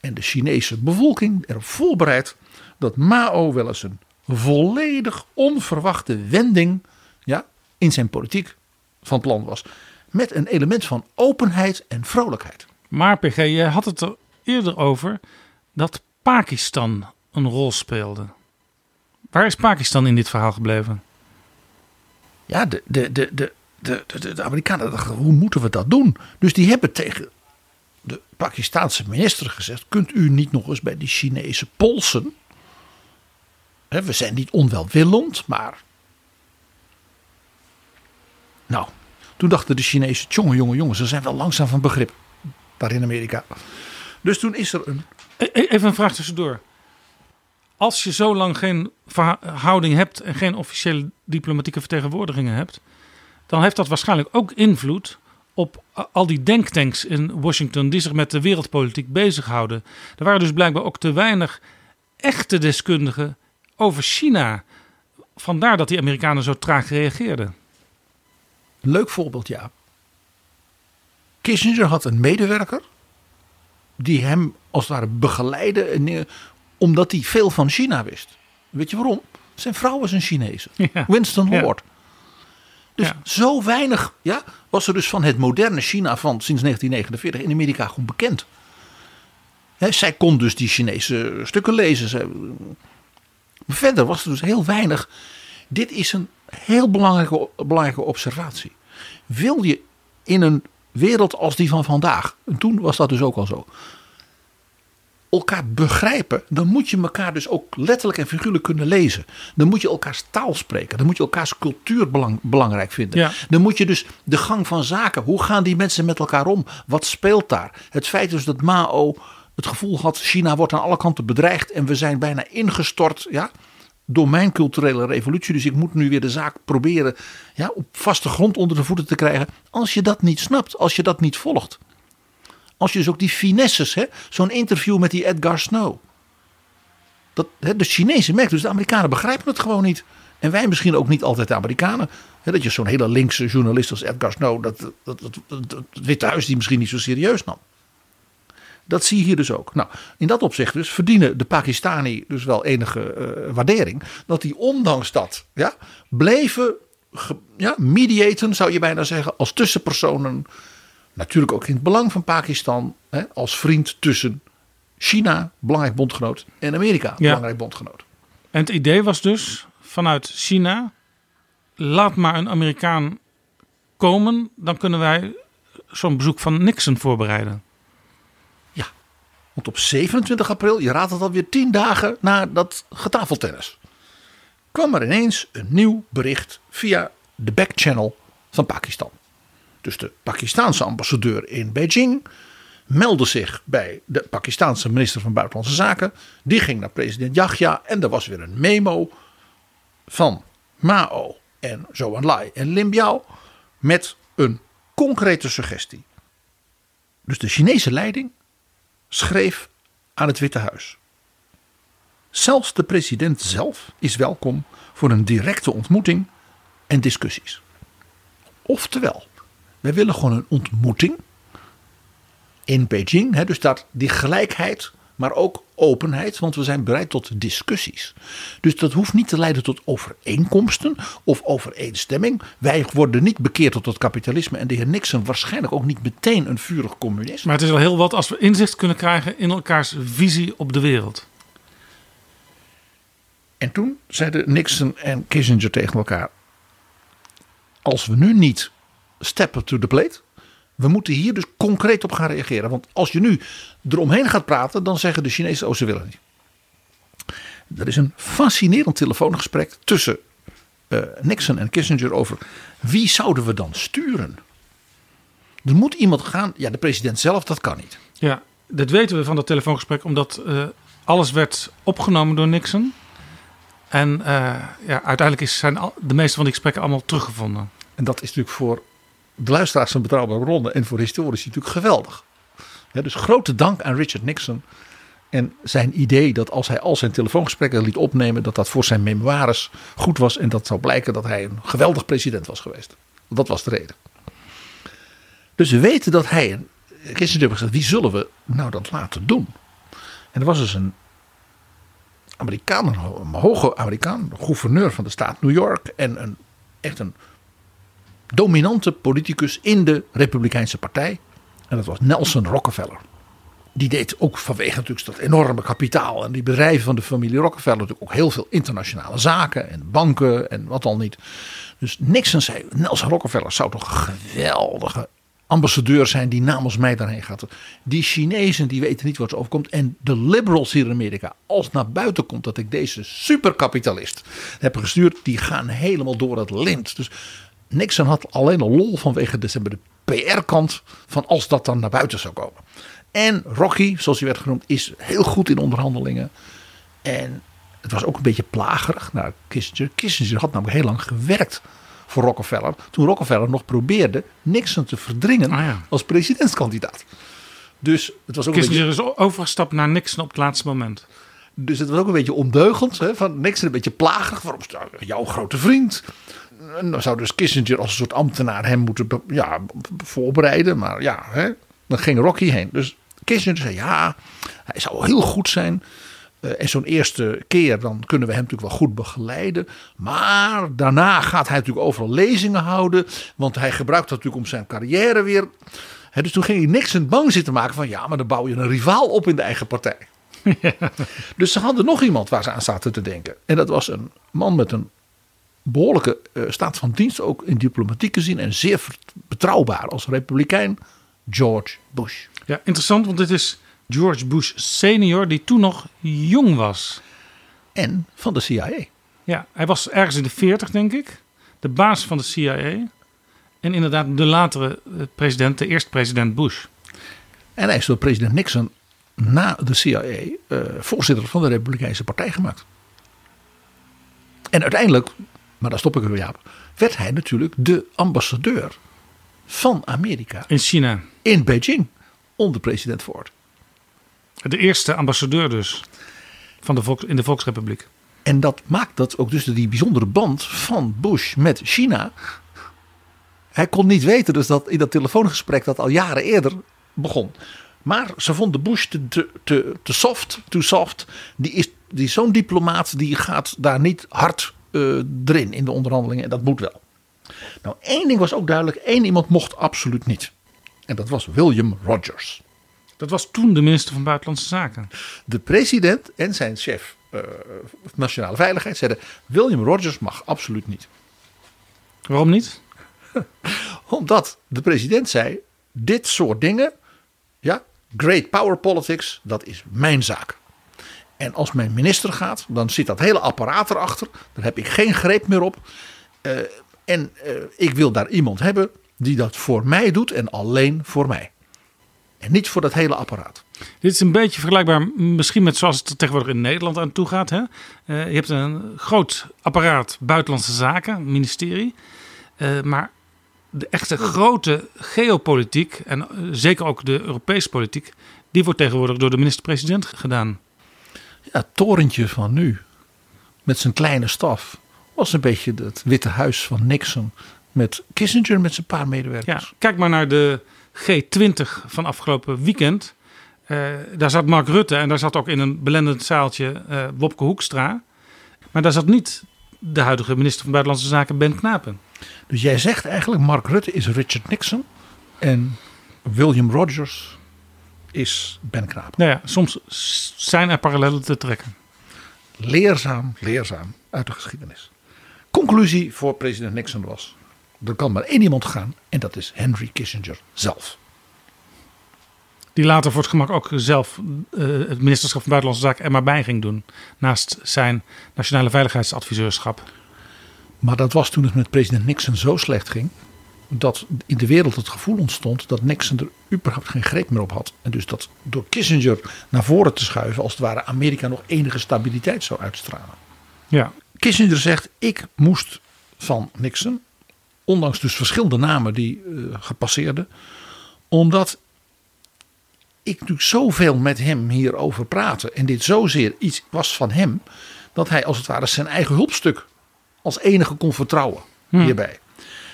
en de Chinese bevolking erop voorbereid dat Mao wel eens een volledig onverwachte wending ja, in zijn politiek van plan was. Met een element van openheid en vrolijkheid. Maar PG, je had het er eerder over dat Pakistan een rol speelde. Waar is Pakistan in dit verhaal gebleven? Ja, de, de, de, de, de, Amerikanen dachten, hoe moeten we dat doen? Dus die hebben tegen de Pakistaanse minister gezegd: kunt u niet nog eens bij die Chinese polsen? we zijn niet onwelwillend, maar. Nou, toen dachten de Chinezen: jongen, jongen, jongen, ze zijn wel langzaam van begrip daar in Amerika. Dus toen is er een. E-, e-, even een vraag tussendoor. Als je zo lang geen verhouding hebt en geen officiële diplomatieke vertegenwoordigingen hebt, dan heeft dat waarschijnlijk ook invloed op al die denktanks in Washington die zich met de wereldpolitiek bezighouden. Er waren dus blijkbaar ook te weinig echte deskundigen over China. Vandaar dat die Amerikanen zo traag reageerden. Leuk voorbeeld, ja. Kissinger had een medewerker die hem als het ware begeleidde omdat hij veel van China wist. Weet je waarom? Zijn vrouw was een Chinese, Winston Lord. Dus Ja. zo weinig ja, was er dus van het moderne China van sinds 1949 in Amerika gewoon bekend. Hè, zij kon dus die Chinese stukken lezen. Zij- maar verder was er dus heel weinig. Dit is een heel belangrijke, belangrijke observatie. Wil je in een wereld als die van vandaag, en toen was dat dus ook al zo, elkaar begrijpen, dan moet je elkaar dus ook letterlijk en figuurlijk kunnen lezen. Dan moet je elkaars taal spreken. Dan moet je elkaars cultuur belang- belangrijk vinden. Ja. Dan moet je dus de gang van zaken. Hoe gaan die mensen met elkaar om? Wat speelt daar? Het feit dus dat Mao het gevoel had: China wordt aan alle kanten bedreigd en we zijn bijna ingestort. Ja, door mijn culturele revolutie. Dus ik moet nu weer de zaak proberen ja, op vaste grond onder de voeten te krijgen. Als je dat niet snapt, als je dat niet volgt. Als je dus ook die finesses, zo'n interview met die Edgar Snow. Dat, hè, de Chinezen merken, dus de Amerikanen begrijpen het gewoon niet. En wij misschien ook niet altijd de Amerikanen. Hè, dat je zo'n hele linkse journalist als Edgar Snow, dat, dat, het Witte Huis die misschien niet zo serieus nam. Dat zie je hier dus ook. Nou, in dat opzicht dus verdienen de Pakistani dus wel enige eh, waardering. Dat die ondanks dat ja, bleven ja, mediaten, zou je bijna zeggen, als tussenpersonen. Natuurlijk ook in het belang van Pakistan, hè, als vriend tussen China, belangrijk bondgenoot, en Amerika, belangrijk bondgenoot. En het idee was dus vanuit China: laat maar een Amerikaan komen, dan kunnen wij zo'n bezoek van Nixon voorbereiden. Want op 27 april, je raadt het alweer tien dagen na dat getafeltennis, kwam er ineens een nieuw bericht via de backchannel van Pakistan. Dus de Pakistaanse ambassadeur in Beijing meldde zich bij de Pakistaanse minister van Buitenlandse Zaken. Die ging naar president Yahya en er was weer een memo van Mao en Zhou Enlai en Lim Biao met een concrete suggestie. Dus de Chinese leiding schreef aan het Witte Huis. Zelfs de president zelf is welkom voor een directe ontmoeting en discussies. Oftewel, wij willen gewoon een ontmoeting in Beijing. Hè, dus dat die gelijkheid, maar ook openheid, want we zijn bereid tot discussies. Dus dat hoeft niet te leiden tot overeenkomsten of overeenstemming. Wij worden niet bekeerd tot het kapitalisme en de heer Nixon waarschijnlijk ook niet meteen een vurig communist. Maar het is wel heel wat als we inzicht kunnen krijgen in elkaars visie op de wereld. En toen zeiden Nixon en Kissinger tegen elkaar: Als we nu niet steppen to the plate, we moeten hier dus concreet op gaan reageren. Want als je nu eromheen gaat praten, dan zeggen de Chinezen: Oh, ze willen niet. Er is een fascinerend telefoongesprek tussen eh, Nixon en Kissinger over wie zouden we dan sturen. Er moet iemand gaan. Ja, de president zelf, dat kan niet. Ja, dat weten we van dat telefoongesprek, omdat eh, alles werd opgenomen door Nixon. En eh, ja, uiteindelijk is, zijn al, de meeste van die gesprekken allemaal teruggevonden. En dat is natuurlijk voor de luisteraars van Betrouwbare Bronnen en voor historici natuurlijk geweldig. Dus grote dank aan Richard Nixon en zijn idee dat als hij al zijn telefoongesprekken liet opnemen, dat dat voor zijn memoires goed was en dat zou blijken dat hij een geweldig president was geweest. Dat was de reden. Dus we weten dat hij en Kissinger hebben gezegd, wie zullen we nou dat laten doen? En er was dus een Amerikaan, een hoge Amerikaan, gouverneur van de staat New York en een, echt een dominante politicus in de Republikeinse Partij. En dat was Nelson Rockefeller. Die deed ook vanwege natuurlijk dat enorme kapitaal en die bedrijven van de familie Rockefeller natuurlijk ook heel veel internationale zaken en banken en wat al niet. Dus Nixon zei, Nelson Rockefeller zou toch een geweldige ambassadeur zijn die namens mij daarheen gaat. Die Chinezen die weten niet wat ze overkomt. En de liberals hier in Amerika, als naar buiten komt dat ik deze superkapitalist heb gestuurd, die gaan helemaal door het lint. Dus Nixon had alleen al lol vanwege de, de PR-kant van als dat dan naar buiten zou komen. En Rocky, zoals hij werd genoemd, is heel goed in onderhandelingen. En het was ook een beetje plagerig naar Kissinger. Kissinger had namelijk heel lang gewerkt voor Rockefeller. Toen Rockefeller nog probeerde Nixon te verdringen Ah, ja. als presidentskandidaat. Dus het was ook een beetje, Kissinger is overgestapt naar Nixon op het laatste moment. dus het was ook een beetje ondeugend. Hè, van Nixon een beetje plagerig. Waarom nou jouw grote vriend? En dan zou dus Kissinger als een soort ambtenaar hem moeten ja, voorbereiden. Maar ja, hè, dan ging Rocky heen. Dus Kissinger zei ja, hij zou wel heel goed zijn. Eh, en zo'n eerste keer, dan kunnen we hem natuurlijk wel goed begeleiden. Maar daarna gaat hij natuurlijk overal lezingen houden. Want hij gebruikt dat natuurlijk om zijn carrière weer. Hè, dus toen ging hij niks en bang zitten maken van ja, maar dan bouw je een rivaal op in de eigen partij. Dus ze hadden nog iemand waar ze aan zaten te denken. En dat was een man met een behoorlijke eh, staat van dienst, ook in diplomatieke zin. En zeer betrouwbaar als republikein, George Bush. Ja, interessant, want dit is George Bush senior, die toen nog jong was. En van de CIA. Ja, hij was ergens in de 40, denk ik. De baas van de CIA. En inderdaad de latere eh, president, de eerste president Bush. En hij is door president Nixon na de CIA eh, voorzitter van de Republikeinse Partij gemaakt. En uiteindelijk, maar daar stop ik weer Jaap, werd hij natuurlijk de ambassadeur van Amerika In China. in Beijing onder president Ford. De eerste ambassadeur dus. Van de volks, in de Volksrepubliek. En dat maakt dat ook dus die bijzondere band van Bush met China. Hij kon niet weten dus dat in dat telefoongesprek dat al jaren eerder begon. Maar ze vonden Bush te, te, te, te soft, too soft. Die is, die zo'n diplomaat, die gaat daar niet hard eh, erin in de onderhandelingen. En dat moet wel. Nou, één ding was ook duidelijk. één iemand mocht absoluut niet. En dat was William Rogers. Dat was toen de minister van Buitenlandse Zaken. De president en zijn chef eh, nationale veiligheid zeiden... William Rogers mag absoluut niet. Waarom niet? Omdat de president zei: dit soort dingen, ja, great power politics, dat is mijn zaak. En als mijn minister gaat, dan zit dat hele apparaat erachter. Daar heb ik geen greep meer op. Eh, en eh, ik wil daar iemand hebben die dat voor mij doet en alleen voor mij. En niet voor dat hele apparaat. Dit is een beetje vergelijkbaar misschien met zoals het tegenwoordig in Nederland aan toe gaat. Hè? Eh, je hebt een groot apparaat buitenlandse zaken, ministerie. Maar de echte grote geopolitiek en zeker ook de Europese politiek, die wordt tegenwoordig door de minister-president gedaan. Ja, het torentje van nu, met zijn kleine staf, was een beetje het Witte Huis van Nixon. Met Kissinger met zijn paar Ja, medewerkers. kijk maar naar de G20 van afgelopen weekend. Eh, daar zat Mark Rutte en daar zat ook in een belendend zaaltje eh, Wopke Hoekstra. Maar daar zat niet de huidige minister van Buitenlandse Zaken Ben Knapen. Dus jij zegt eigenlijk, Mark Rutte is Richard Nixon en William Rogers is Ben Knapen. Nou ja, soms zijn er parallellen te trekken. Leerzaam, leerzaam uit de geschiedenis. Conclusie voor president Nixon was, er kan maar één iemand gaan en dat is Henry Kissinger zelf. Die later voor het gemak ook zelf eh, het ministerschap van Buitenlandse Zaken er maar bij ging doen. Naast zijn nationale veiligheidsadviseurschap. Maar dat was toen het met president Nixon zo slecht ging. Dat in de wereld het gevoel ontstond dat Nixon er überhaupt geen greep meer op had. En dus dat door Kissinger naar voren te schuiven, als het ware Amerika nog enige stabiliteit zou uitstralen. Ja, Kissinger zegt: Ik moest van Nixon, ondanks dus verschillende namen die eh, gepasseerden, omdat ik natuurlijk zoveel met hem hierover praatte en dit zozeer iets was van hem, dat hij als het ware zijn eigen hulpstuk als enige kon vertrouwen hierbij.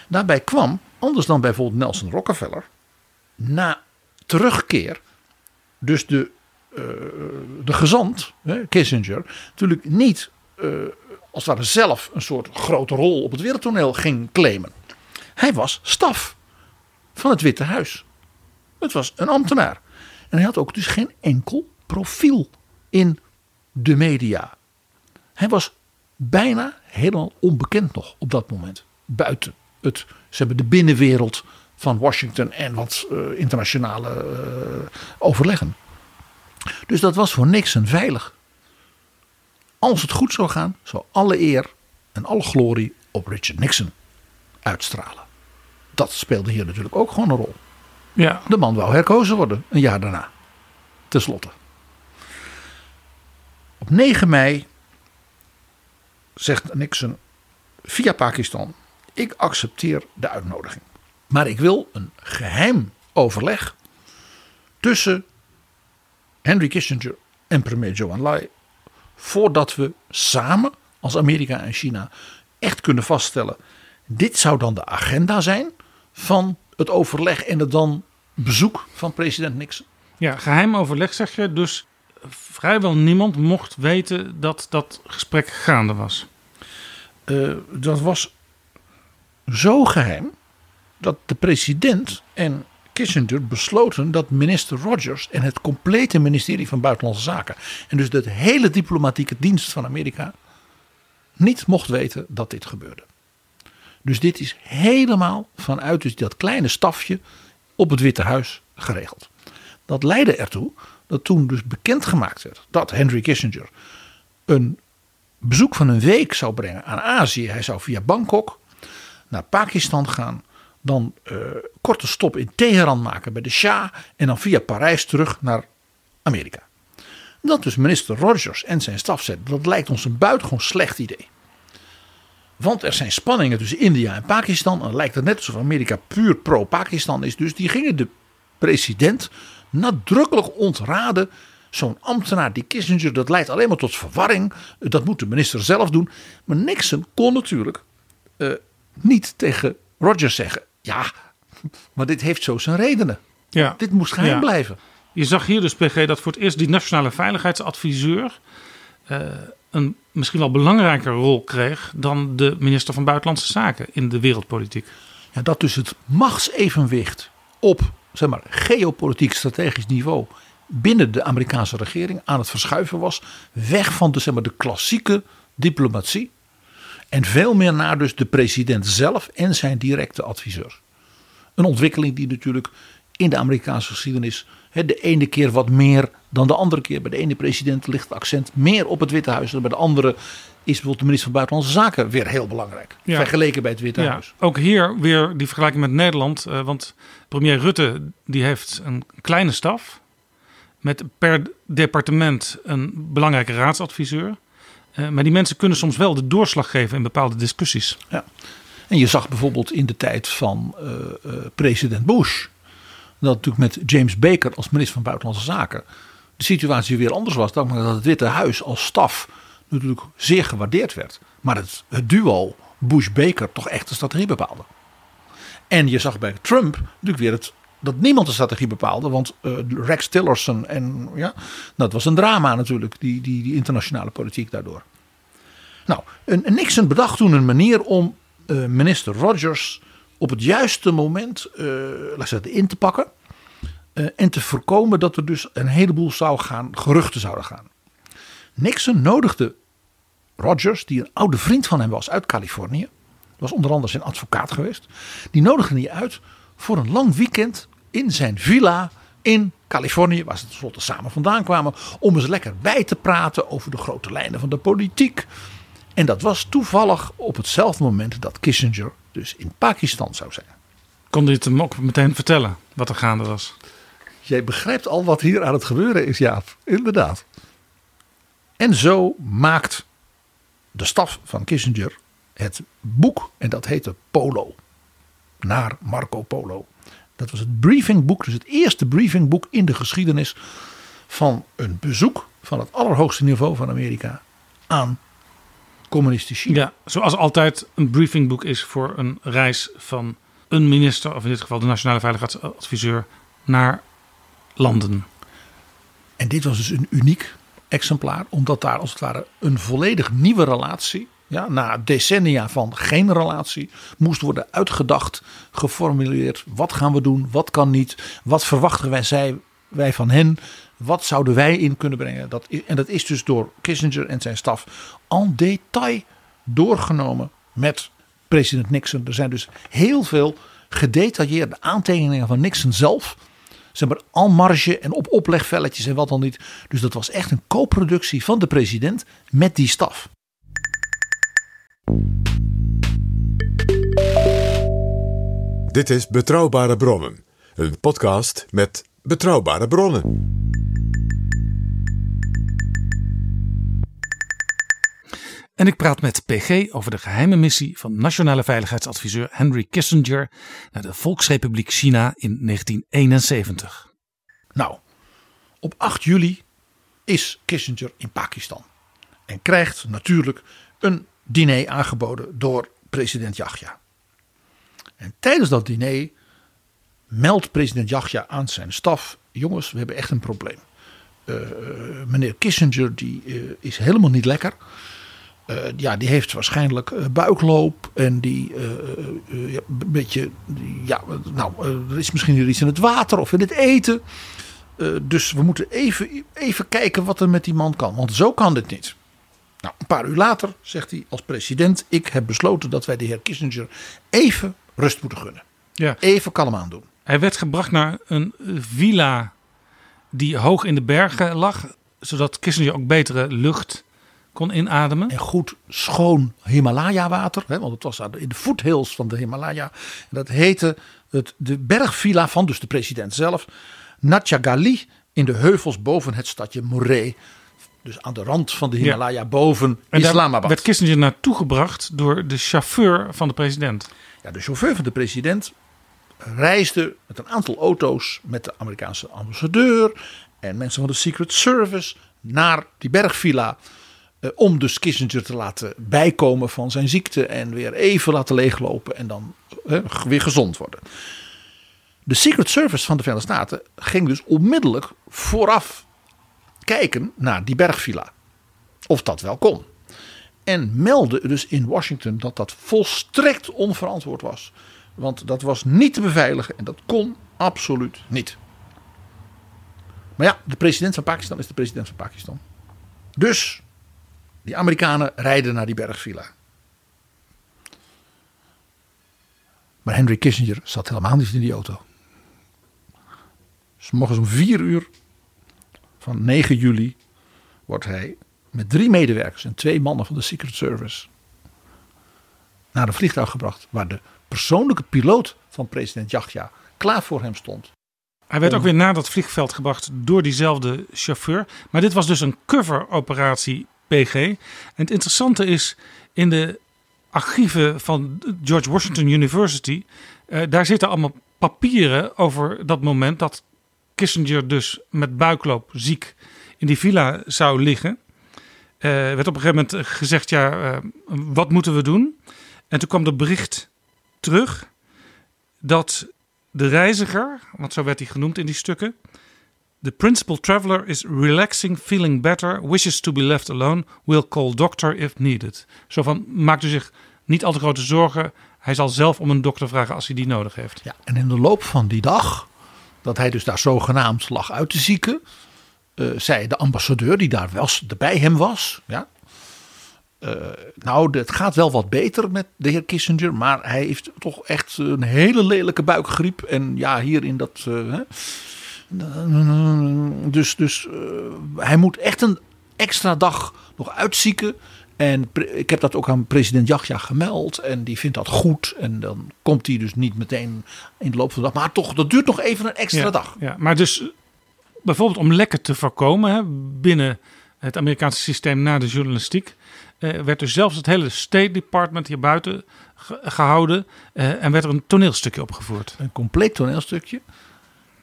Daarbij kwam, anders dan bijvoorbeeld Nelson Rockefeller, na terugkeer, dus de, eh, de gezant, Kissinger, natuurlijk niet eh, als het ware zelf een soort grote rol op het wereldtoneel ging claimen. Hij was staf van het Witte Huis. Het was een ambtenaar. En hij had ook dus geen enkel profiel in de media. Hij was bijna helemaal onbekend nog op dat moment. Buiten het, ze hebben de binnenwereld van Washington en wat eh, internationale eh, overleggen. Dus dat was voor Nixon veilig. Als het goed zou gaan, zou alle eer en alle glorie op Richard Nixon uitstralen. Dat speelde hier natuurlijk ook gewoon een rol. ja. De man wou herkozen worden, een jaar daarna. Ten slotte. Op 9 mei zegt Nixon via Pakistan: Ik accepteer de uitnodiging. Maar ik wil een geheim overleg tussen Henry Kissinger en premier Zhou Enlai. Voordat we samen als Amerika en China echt kunnen vaststellen. Dit zou dan de agenda zijn van het overleg en het dan bezoek van president Nixon. Ja, geheim overleg zeg je. Dus vrijwel niemand mocht weten dat dat gesprek gaande was. Uh, dat was zo geheim dat de president en Kissinger besloten dat minister Rogers en het complete ministerie van Buitenlandse Zaken en dus de hele diplomatieke dienst van Amerika niet mocht weten dat dit gebeurde. Dus dit is helemaal vanuit dus dat kleine stafje op het Witte Huis geregeld. Dat leidde ertoe dat toen dus bekendgemaakt werd dat Henry Kissinger een bezoek van een week zou brengen aan Azië. Hij zou via Bangkok naar Pakistan gaan. Dan uh, korte stop in Teheran maken bij de Shah. En dan via Parijs terug naar Amerika. Dat dus minister Rogers en zijn staf zeiden. Dat lijkt ons een buitengewoon slecht idee. Want er zijn spanningen tussen India en Pakistan. En lijkt het net alsof Amerika puur pro-Pakistan is. Dus die gingen de president nadrukkelijk ontraden. Zo'n ambtenaar die Kissinger, dat leidt alleen maar tot verwarring. Dat moet de minister zelf doen. Maar Nixon kon natuurlijk uh, niet tegen Rogers zeggen: Ja, maar dit heeft zo zijn redenen. Ja. Dit moest geheim ja. blijven. Je zag hier dus, PG, dat voor het eerst die nationale veiligheidsadviseur. Uh, een misschien wel belangrijker rol kreeg dan de minister van Buitenlandse Zaken in de wereldpolitiek. Ja, dat dus het machtsevenwicht op zeg maar, geopolitiek strategisch niveau binnen de Amerikaanse regering aan het verschuiven was. Weg van de, zeg maar, de klassieke diplomatie. En veel meer naar dus de president zelf en zijn directe adviseur. Een ontwikkeling die natuurlijk in de Amerikaanse geschiedenis de ene keer wat meer dan de andere keer. Bij de ene president ligt het accent meer op het Witte Huis. En bij de andere is bijvoorbeeld de minister van Buitenlandse Zaken weer heel belangrijk. Vergeleken bij het Witte ja. Huis. Ook hier weer die vergelijking met Nederland. Uh, want premier Rutte die heeft een kleine staf. Met per departement een belangrijke raadsadviseur. Uh, maar die mensen kunnen soms wel de doorslag geven in bepaalde discussies. Ja. En je zag bijvoorbeeld in de tijd van uh, president Bush dat natuurlijk met James Baker als minister van Buitenlandse Zaken de situatie weer anders was. Dat het Witte Huis als staf natuurlijk zeer gewaardeerd werd. Maar het, het duo Bush-Baker toch echt de strategie bepaalde. En je zag bij Trump natuurlijk weer het, dat niemand de strategie bepaalde. Want uh, Rex Tillerson en ja, dat was een drama natuurlijk, die, die, die internationale politiek daardoor. Nou, Nixon bedacht toen een manier om uh, minister Rogers op het juiste moment uh, zeggen, in te pakken. En te voorkomen dat er dus een heleboel zou gaan, geruchten zouden gaan. Nixon nodigde Rogers, die een oude vriend van hem was uit Californië. Was onder andere zijn advocaat geweest. Die nodigde hij uit voor een lang weekend in zijn villa in Californië, waar ze tenslotte samen vandaan kwamen, om eens lekker bij te praten over de grote lijnen van de politiek. En dat was toevallig op hetzelfde moment dat Kissinger dus in Pakistan zou zijn. Kon dit hem ook meteen vertellen wat er gaande was? Jij begrijpt al wat hier aan het gebeuren is, Jaap. Inderdaad. En zo maakt de staf van Kissinger het boek. En dat heette Polo. Naar Marco Polo. Dat was het briefingboek. Dus het eerste briefingboek in de geschiedenis van een bezoek van het allerhoogste niveau van Amerika aan communistisch China. Ja, zoals altijd een briefingboek is voor een reis van een minister, of in dit geval de nationale veiligheidsadviseur, naar landen. En dit was dus een uniek exemplaar, omdat daar als het ware een volledig nieuwe relatie, na decennia van geen relatie, moest worden uitgedacht, geformuleerd. Wat gaan we doen? Wat kan niet? Wat verwachten wij, zij, wij van hen? Wat zouden wij in kunnen brengen? Dat en dat is dus door Kissinger en zijn staf en detail doorgenomen met president Nixon. Er zijn dus heel veel gedetailleerde aantekeningen van Nixon zelf. Zeg maar al marge en op oplegvelletjes en wat dan niet. Dus dat was echt een co-productie van de president met die staf. Dit is Betrouwbare Bronnen, een podcast met betrouwbare bronnen. En ik praat met PG over de geheime missie van Nationale Veiligheidsadviseur Henry Kissinger naar de Volksrepubliek China in 1971. Nou, op 8 juli is Kissinger in Pakistan en krijgt natuurlijk een diner aangeboden door president Yahya. En tijdens dat diner meldt president Yahya aan zijn staf: jongens, we hebben echt een probleem. eh, meneer Kissinger die eh, is helemaal niet lekker. Eh, ja, die heeft waarschijnlijk eh, buikloop en die eh, eh, ja, een beetje, ja, nou, eh, er is misschien iets in het water of in het eten. Eh, dus we moeten even, even kijken wat er met die man kan, want zo kan dit niet. Nou, een paar uur later zegt hij als president: Ik heb besloten dat wij de heer Kissinger even rust moeten gunnen. Ja. Even kalm aan doen. Hij werd gebracht naar een villa die hoog in de bergen lag, zodat Kissinger ook betere lucht kon inademen. En goed schoon Himalaya water. Hè, want het was in de foothills van de Himalaya. Dat heette het, de bergvilla van dus de president zelf. Natchagali in de heuvels boven het stadje Moree. Dus aan de rand van de Himalaya boven En daar Islamabad. werd Kissinger naartoe gebracht door de chauffeur van de president. Ja, de chauffeur van de president reisde met een aantal auto's met de Amerikaanse ambassadeur en mensen van de Secret Service naar die bergvilla. eh, om dus Kissinger te laten bijkomen van zijn ziekte en weer even laten leeglopen en dan eh, weer gezond worden. De Secret Service van de Verenigde Staten ging dus onmiddellijk vooraf kijken naar die bergvilla. Of dat wel kon. En meldde dus in Washington dat dat volstrekt onverantwoord was. Want dat was niet te beveiligen en dat kon absoluut niet. Maar ja, de president van Pakistan is de president van Pakistan. Dus die Amerikanen rijden naar die bergvilla. Maar Henry Kissinger zat helemaal niet in die auto. Dus morgens om vier uur van 9 juli wordt hij met drie medewerkers en twee mannen van de Secret Service naar een vliegtuig gebracht waar de persoonlijke piloot van president Yahya klaar voor hem stond. Hij werd Om- ook weer naar dat vliegveld gebracht door diezelfde chauffeur. Maar dit was dus een cover-operatie PG. En het interessante is, in de archieven van George Washington University... eh, daar zitten allemaal papieren over dat moment dat Kissinger dus met buikloop ziek in die villa zou liggen. Eh werd op een gegeven moment gezegd, ja, eh, wat moeten we doen? En toen kwam er bericht terug dat de reiziger, want zo werd hij genoemd in die stukken. The principal traveler is relaxing, feeling better, wishes to be left alone, will call doctor if needed. Zo van, maakt u zich niet al te grote zorgen. Hij zal zelf om een dokter vragen als hij die nodig heeft. Ja, en in de loop van die dag, dat hij dus daar zogenaamd lag uit te zieken, eh, zei de ambassadeur die daar wel bij hem was, ja, eh, nou, het gaat wel wat beter met de heer Kissinger, maar hij heeft toch echt een hele lelijke buikgriep. En ja, hier in dat. eh, dus dus hij moet echt een extra dag nog uitzieken. En ik heb dat ook aan president Yahya gemeld. En die vindt dat goed. En dan komt hij dus niet meteen in de loop van de dag. Maar toch, dat duurt nog even een extra ja, dag. Ja, maar dus bijvoorbeeld om lekken te voorkomen hè, binnen het Amerikaanse systeem na de journalistiek. eh, werd dus zelfs het hele State Department hier buiten ge- gehouden. eh, en werd er een toneelstukje opgevoerd. Een compleet toneelstukje.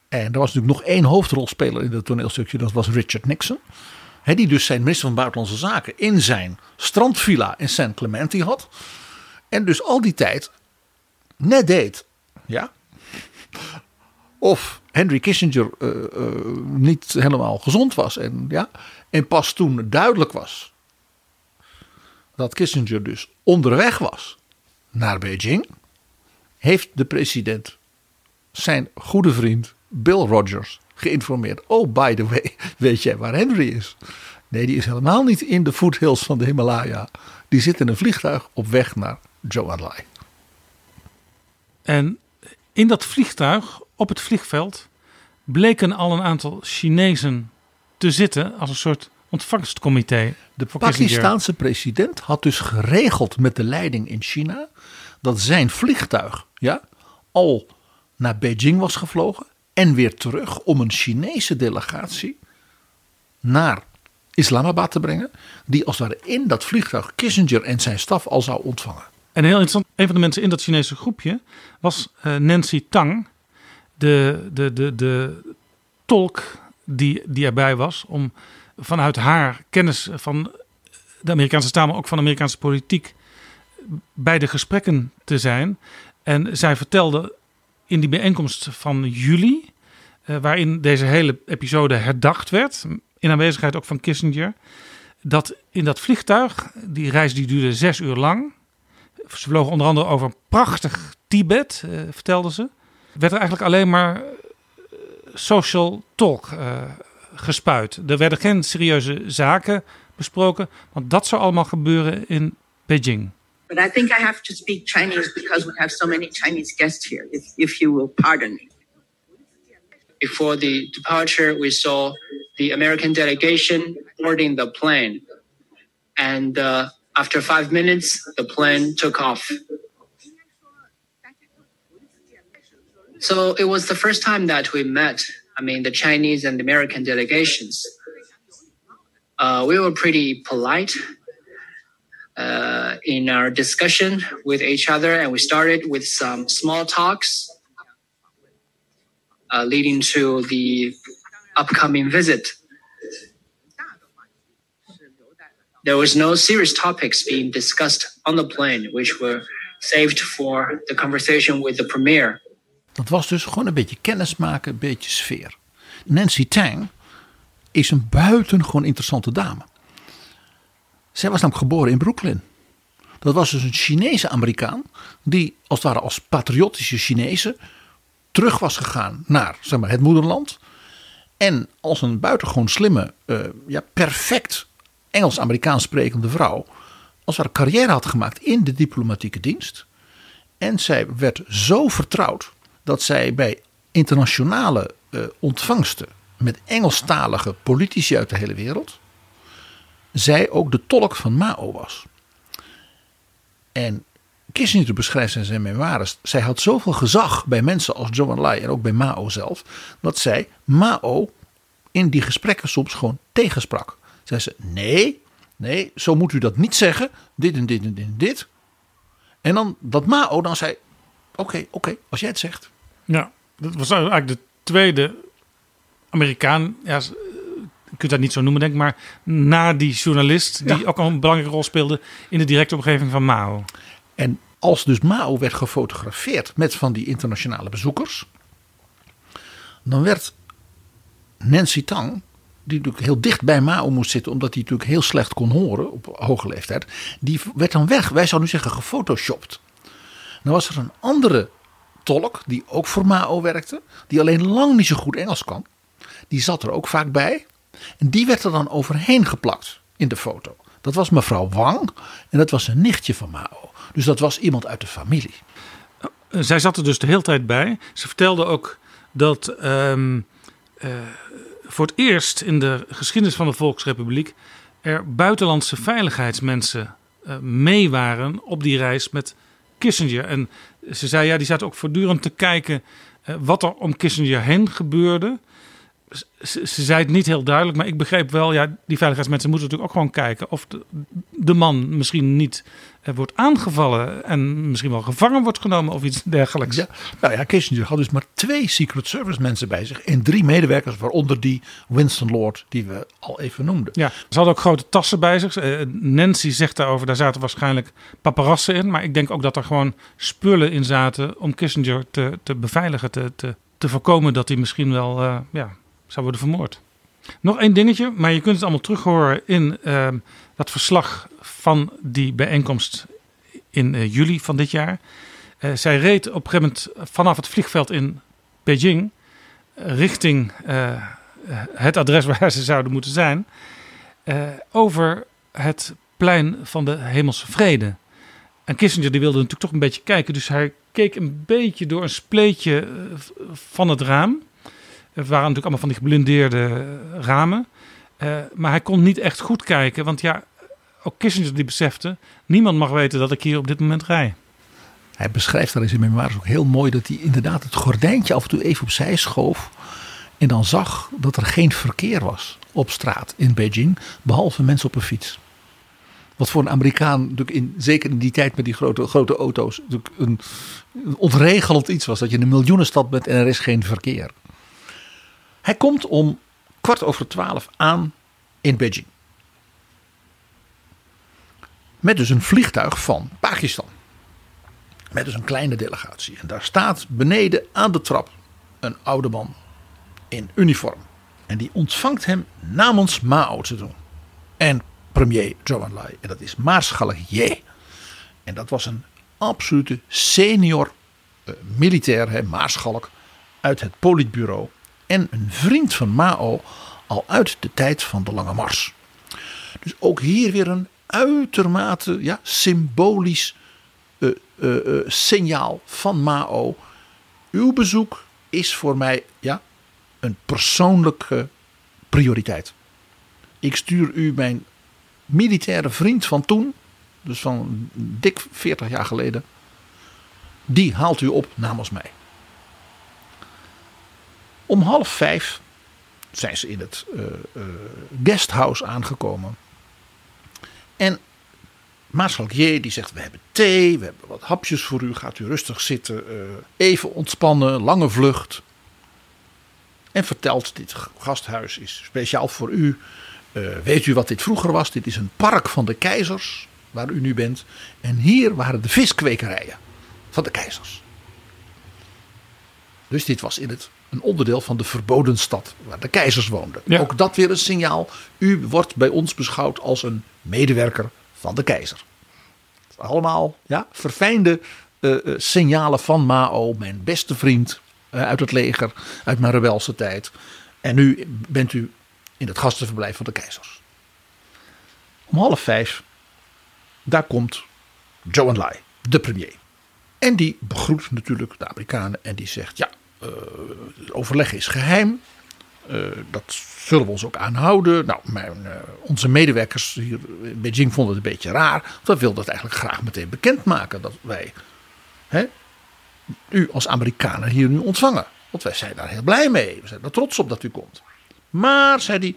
En er was natuurlijk nog één hoofdrolspeler in dat toneelstukje. Dat was Richard Nixon. Die dus zijn minister van Buitenlandse Zaken in zijn strandvilla in San Clemente had. En dus al die tijd net deed. Ja. Of Henry Kissinger eh, eh, niet helemaal gezond was. En, ja, en pas toen duidelijk was dat Kissinger dus onderweg was naar Beijing. Heeft de president zijn goede vriend Bill Rogers geïnformeerd. Oh, by the way, weet jij waar Henry is? Nee, die is helemaal niet in de foothills van de Himalaya. Die zit in een vliegtuig op weg naar Enlai. En in dat vliegtuig, op het vliegveld, bleken al een aantal Chinezen te zitten als een soort ontvangstcomité. De. Pakistaanse president had dus geregeld met de leiding in China dat zijn vliegtuig ja, al naar Beijing was gevlogen en weer terug om een Chinese delegatie naar Islamabad te brengen, die als ware in dat vliegtuig Kissinger en zijn staf al zou ontvangen. En heel interessant, een van de mensen in dat Chinese groepje was eh, Nancy Tang, de, de, de, de tolk die, die erbij was, om vanuit haar kennis van de Amerikaanse taal, maar ook van Amerikaanse politiek, bij de gesprekken te zijn. En zij vertelde in die bijeenkomst van juli, eh, waarin deze hele episode herdacht werd, in aanwezigheid ook van Kissinger, dat in dat vliegtuig, die reis die duurde zes uur lang. Ze vlogen onder andere over prachtig Tibet, uh, vertelden ze. Werd er eigenlijk alleen maar eh, social talk uh, gespuit. Er werden geen serieuze zaken besproken, want dat zou allemaal gebeuren in Beijing. But I think I have to speak Chinese because we have so many Chinese guests here, if, if you will pardon me. Before the departure, we saw the American delegation boarding the plane. And uh, after five minutes, the plane took off. So it was the first time that we met, I mean, the Chinese and American delegations. Uh, we were pretty polite uh, in our discussion with each other, and we started with some small talks uh, leading to the upcoming visit. There was no serious topics being discussed on the plane, which were saved for the conversation with the premier. Dat was dus gewoon een beetje kennismaken, een beetje sfeer. Nancy Tang is een buitengewoon interessante dame. Zij was namelijk geboren in Brooklyn. Dat was dus een Chinese Amerikaan die als het ware als patriotische Chinese terug was gegaan naar zeg maar, het moederland. En als een buitengewoon slimme, uh, ja, perfect Engels-Amerikaans sprekende vrouw. als haar carrière had gemaakt in de diplomatieke dienst. En zij werd zo vertrouwd dat zij bij internationale uh, ontvangsten met Engelstalige politici uit de hele wereld. Zij ook de tolk van Mao was. En Kissinger beschrijft in zijn memoires. Zij had zoveel gezag bij mensen als Zhou Enlai en ook bij Mao zelf. dat zij Mao in die gesprekken soms gewoon tegensprak. Zei ze: Nee, nee, zo moet u dat niet zeggen. Dit en dit en dit en dit. En dan dat Mao dan zei: Oké, oké, als jij het zegt. Ja, dat was eigenlijk de tweede Amerikaan. Ja, kunt dat niet zo noemen, denk ik, maar na die journalist die ook al een belangrijke rol speelde in de directe omgeving van Mao. En als dus Mao werd gefotografeerd met van die internationale bezoekers, dan werd Nancy Tang, die natuurlijk heel dicht bij Mao moest zitten, omdat hij natuurlijk heel slecht kon horen op hoge leeftijd, die werd dan weg. Wij zouden nu zeggen gefotoshopt. Dan was er een andere tolk die ook voor Mao werkte, die alleen lang niet zo goed Engels kan. Die zat er ook vaak bij. En die werd er dan overheen geplakt in de foto. Dat was mevrouw Wang en dat was een nichtje van Mao. Dus dat was iemand uit de familie. Eh, zij zat er dus de hele tijd bij. Ze vertelde ook dat ehm, eh, voor het eerst in de geschiedenis van de Volksrepubliek er buitenlandse veiligheidsmensen uh, mee waren op die reis met Kissinger. En ze zei ja, die zaten ook voortdurend te kijken wat er om Kissinger heen gebeurde ze, ze, zei het niet heel duidelijk, maar ik begreep wel, ja, die veiligheidsmensen moeten natuurlijk ook gewoon kijken of de, de man misschien niet eh, wordt aangevallen en misschien wel gevangen wordt genomen of iets dergelijks. Ja, nou ja, Kissinger had dus maar twee Secret Service mensen bij zich en drie medewerkers, waaronder die Winston Lord die we al even noemden. Ja, ze hadden ook grote tassen bij zich. Uh, Nancy zegt daarover, daar zaten waarschijnlijk paparassen in, maar ik denk ook dat er gewoon spullen in zaten om Kissinger te, te beveiligen, te, te, te voorkomen dat hij misschien wel uh, ja, zou worden vermoord. Nog één dingetje, maar je kunt het allemaal terug horen in uh, dat verslag van die bijeenkomst in uh, juli van dit jaar. Uh, zij reed op een gegeven moment vanaf het vliegveld in Beijing richting eh, het adres waar ze zouden moeten zijn, over het plein van de Hemelse Vrede. En Kissinger die wilde natuurlijk toch een beetje kijken, dus hij keek een beetje door een spleetje van het raam. Het waren natuurlijk allemaal van die geblindeerde ramen. Uh, maar hij kon niet echt goed kijken. Want ja, ook Kissinger die besefte... niemand mag weten dat ik hier op dit moment rij. Hij beschrijft daar in zijn memoires ook heel mooi... dat hij inderdaad het gordijntje af en toe even opzij schoof... en dan zag dat er geen verkeer was op straat in Beijing... behalve mensen op een fiets. Wat voor een Amerikaan, natuurlijk in, zeker in die tijd met die grote, grote auto's... natuurlijk een, een ontregelend iets was. Dat je in een miljoenenstad bent en er is geen verkeer. Hij komt om kwart over twaalf aan in Beijing. Met dus een vliegtuig van Pakistan. Met dus een kleine delegatie. En daar staat beneden aan de trap een oude man in uniform. En die ontvangt hem namens Mao Zedong. En premier Zhou Enlai. En dat is Maarschalk Ye. En dat was een absolute senior uh, militair, hè, maarschalk, uit het politbureau. En een vriend van Mao al uit de tijd van de Lange Mars. Dus ook hier weer een uitermate ja, symbolisch uh, uh, signaal van Mao. Uw bezoek is voor mij ja, een persoonlijke prioriteit. Ik stuur u mijn militaire vriend van toen, dus van dik 40 jaar geleden, die haalt u op namens mij. Om half vijf zijn ze in het uh, guesthouse aangekomen. En Maarschalk J die zegt: We hebben thee, we hebben wat hapjes voor u. Gaat u rustig zitten, uh, even ontspannen, lange vlucht. En vertelt: Dit gasthuis is speciaal voor u. weet u wat dit vroeger was? Dit is een park van de keizers, waar u nu bent. En hier waren de viskwekerijen van de keizers. Dus dit was in het een onderdeel van de verboden stad waar de keizers woonden. Ja. Ook dat weer een signaal. U wordt bij ons beschouwd als een medewerker van de keizer. Allemaal ja, verfijnde uh, signalen van Mao, mijn beste vriend uh, uit het leger, uit mijn rebelse tijd. En nu bent u in het gastenverblijf van de keizers. Om half vijf, daar komt Zhou Enlai, de premier. En die begroet natuurlijk de Amerikanen en die zegt: Ja, overleg is geheim. Uh, dat zullen we ons ook aanhouden. Nou, mijn, uh, onze medewerkers hier in Beijing vonden het een beetje raar. We wilden het eigenlijk graag meteen bekendmaken dat wij hè, u als Amerikanen hier nu ontvangen. Want wij zijn daar heel blij mee. We zijn er trots op dat u komt. Maar, zei hij,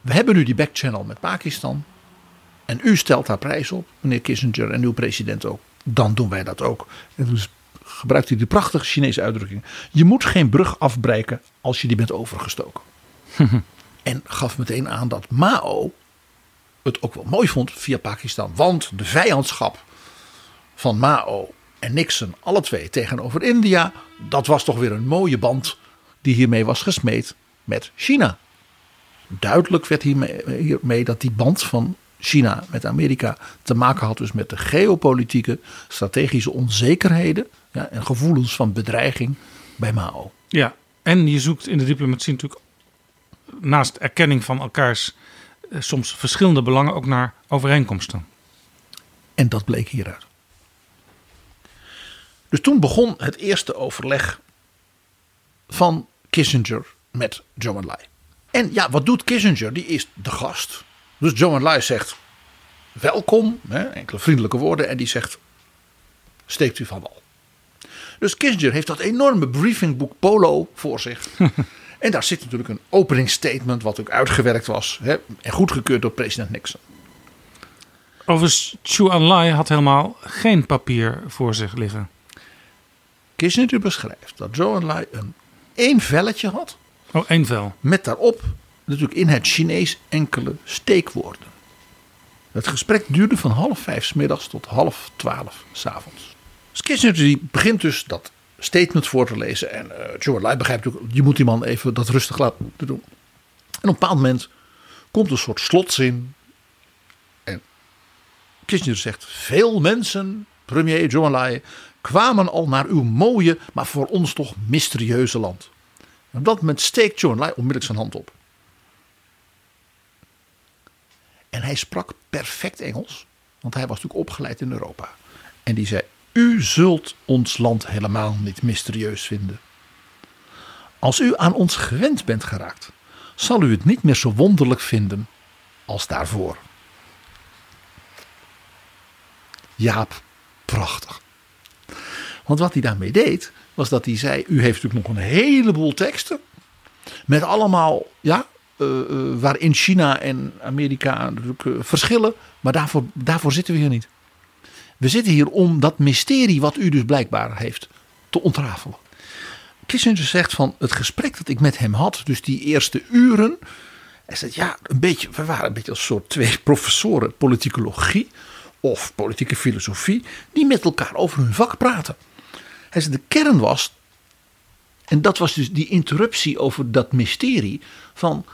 we hebben nu die backchannel met Pakistan. En u stelt daar prijs op, meneer Kissinger en uw president ook. Dan doen wij dat ook. En dus gebruikt hij die prachtige Chinese uitdrukking. Je moet geen brug afbreken als je die bent overgestoken. en gaf meteen aan dat Mao het ook wel mooi vond via Pakistan. Want de vijandschap van Mao en Nixon, alle twee tegenover India, dat was toch weer een mooie band die hiermee was gesmeed met China. Duidelijk werd hiermee, hiermee dat die band van China met Amerika te maken had dus met de geopolitieke, strategische onzekerheden ja, en gevoelens van bedreiging bij Mao. Ja, en je zoekt in de diplomatie natuurlijk naast erkenning van elkaars eh, soms verschillende belangen ook naar overeenkomsten. En dat bleek hieruit. Dus toen begon het eerste overleg van Kissinger met Zhou Enlai. En ja, wat doet Kissinger? Die is de gast. Dus Zhou Enlai zegt welkom, hè, enkele vriendelijke woorden. En die zegt steekt u van wal. Dus Kissinger heeft dat enorme briefingboek Polo voor zich. en daar zit natuurlijk een opening statement wat ook uitgewerkt was. Hè, en goedgekeurd door president Nixon. Overigens, Chu Enlai had helemaal geen papier voor zich liggen. Kissinger beschrijft dat Zhou Enlai een één velletje had. Oh, één vel. Met daarop natuurlijk in het Chinees enkele steekwoorden. Het gesprek duurde van half vijf s middags tot half twaalf s avonds. Kissinger die begint dus dat statement voor te lezen. En uh, Joe Lai begrijpt ook, je moet die man even dat rustig laten doen. En op een bepaald moment komt een soort slotzin. En Kissinger zegt, veel mensen, premier Joe Lai, kwamen al naar uw mooie, maar voor ons toch mysterieuze land. En op dat moment steekt Joe Lai onmiddellijk zijn hand op. En hij sprak perfect Engels, want hij was natuurlijk opgeleid in Europa. En die zei: U zult ons land helemaal niet mysterieus vinden. Als u aan ons gewend bent geraakt, zal u het niet meer zo wonderlijk vinden als daarvoor. Jaap, prachtig. Want wat hij daarmee deed, was dat hij zei: U heeft natuurlijk nog een heleboel teksten. Met allemaal ja, uh, waarin China en Amerika natuurlijk uh, verschillen. Maar daarvoor, daarvoor zitten we hier niet. We zitten hier om dat mysterie wat u dus blijkbaar heeft te ontrafelen. Kissinger zegt van het gesprek dat ik met hem had, dus die eerste uren. Hij zegt ja, een beetje, we waren een beetje als soort twee professoren politicologie of politieke filosofie, die met elkaar over hun vak praten. Hij zegt de kern was En dat was dus die interruptie over dat mysterie van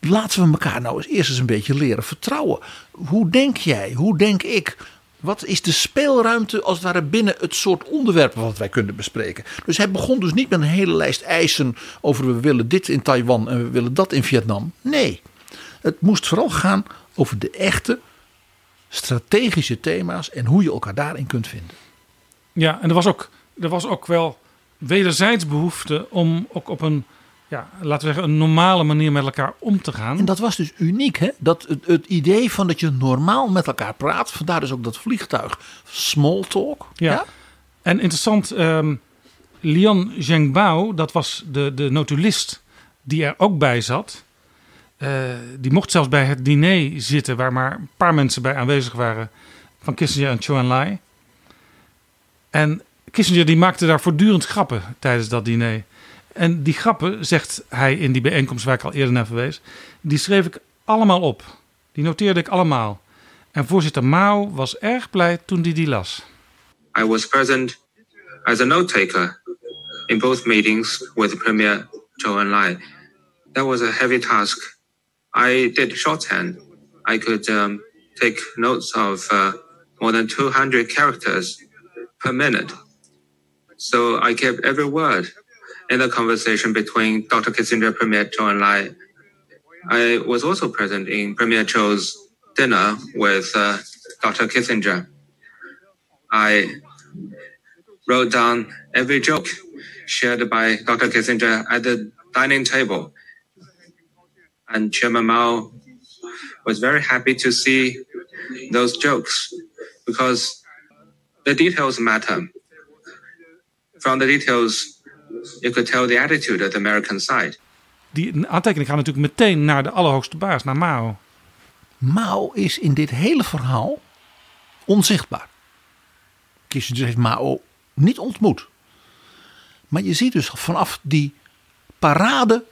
laten we elkaar nou eens eerst eens een beetje leren vertrouwen. Hoe denk jij? Hoe denk ik? Wat is de speelruimte als het ware binnen het soort onderwerpen wat wij kunnen bespreken? Dus hij begon dus niet met een hele lijst eisen over we willen dit in Taiwan en we willen dat in Vietnam. Nee, het moest vooral gaan over de echte strategische thema's en hoe je elkaar daarin kunt vinden. Ja, en er was ook, er was ook wel wederzijds behoefte om ook op een, ja, laten we zeggen, een normale manier met elkaar om te gaan. En dat was dus uniek, hè? Dat het, het idee van dat je normaal met elkaar praat, vandaar dus ook dat vliegtuig small talk. Ja. En interessant, ehm Lian Zhengbao, dat was de, de notulist die er ook bij zat. Eh, die mocht zelfs bij het diner zitten, waar maar een paar mensen bij aanwezig waren van Kissinger en Chou. En Kissinger die maakte daar voortdurend grappen tijdens dat diner. En die grappen, zegt hij in die bijeenkomst waar ik al eerder naar verwees, die schreef ik allemaal op. Die noteerde ik allemaal. En voorzitter Mao was erg blij toen hij die las. I was present as a note taker in both meetings with Premier Zhou Enlai. That was a heavy task. I did shorthand. I could um, take notes of uh, more than 200 characters per minute. So I kept every word in the conversation between Dr. Kissinger and Premier Zhou Enlai. I I was also present in Premier Zhou's dinner with uh, Dr. Kissinger. I wrote down every joke shared by Dr. Kissinger at the dining table. And Chairman Mao was very happy to see those jokes because the details matter. From the details, you could tell the attitude of the American side. Die aantekening gaat natuurlijk meteen naar de allerhoogste baas, naar Mao. Mao is in dit hele verhaal onzichtbaar. Kissinger heeft Mao niet ontmoet. Maar je ziet dus vanaf die parade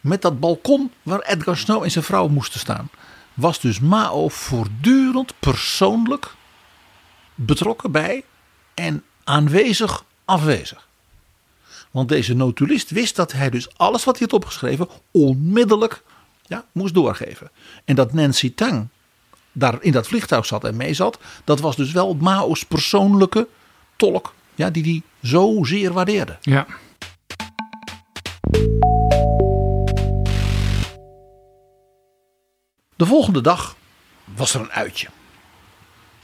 met dat balkon waar Edgar Snow en zijn vrouw moesten staan, was dus Mao voortdurend persoonlijk betrokken bij en aanwezig afwezig. Want deze notulist wist dat hij dus alles wat hij had opgeschreven onmiddellijk ja, moest doorgeven. En dat Nancy Tang daar in dat vliegtuig zat en mee zat, dat was dus wel Mao's persoonlijke tolk, ja, die hij zo zeer waardeerde. Ja. De volgende dag was er een uitje.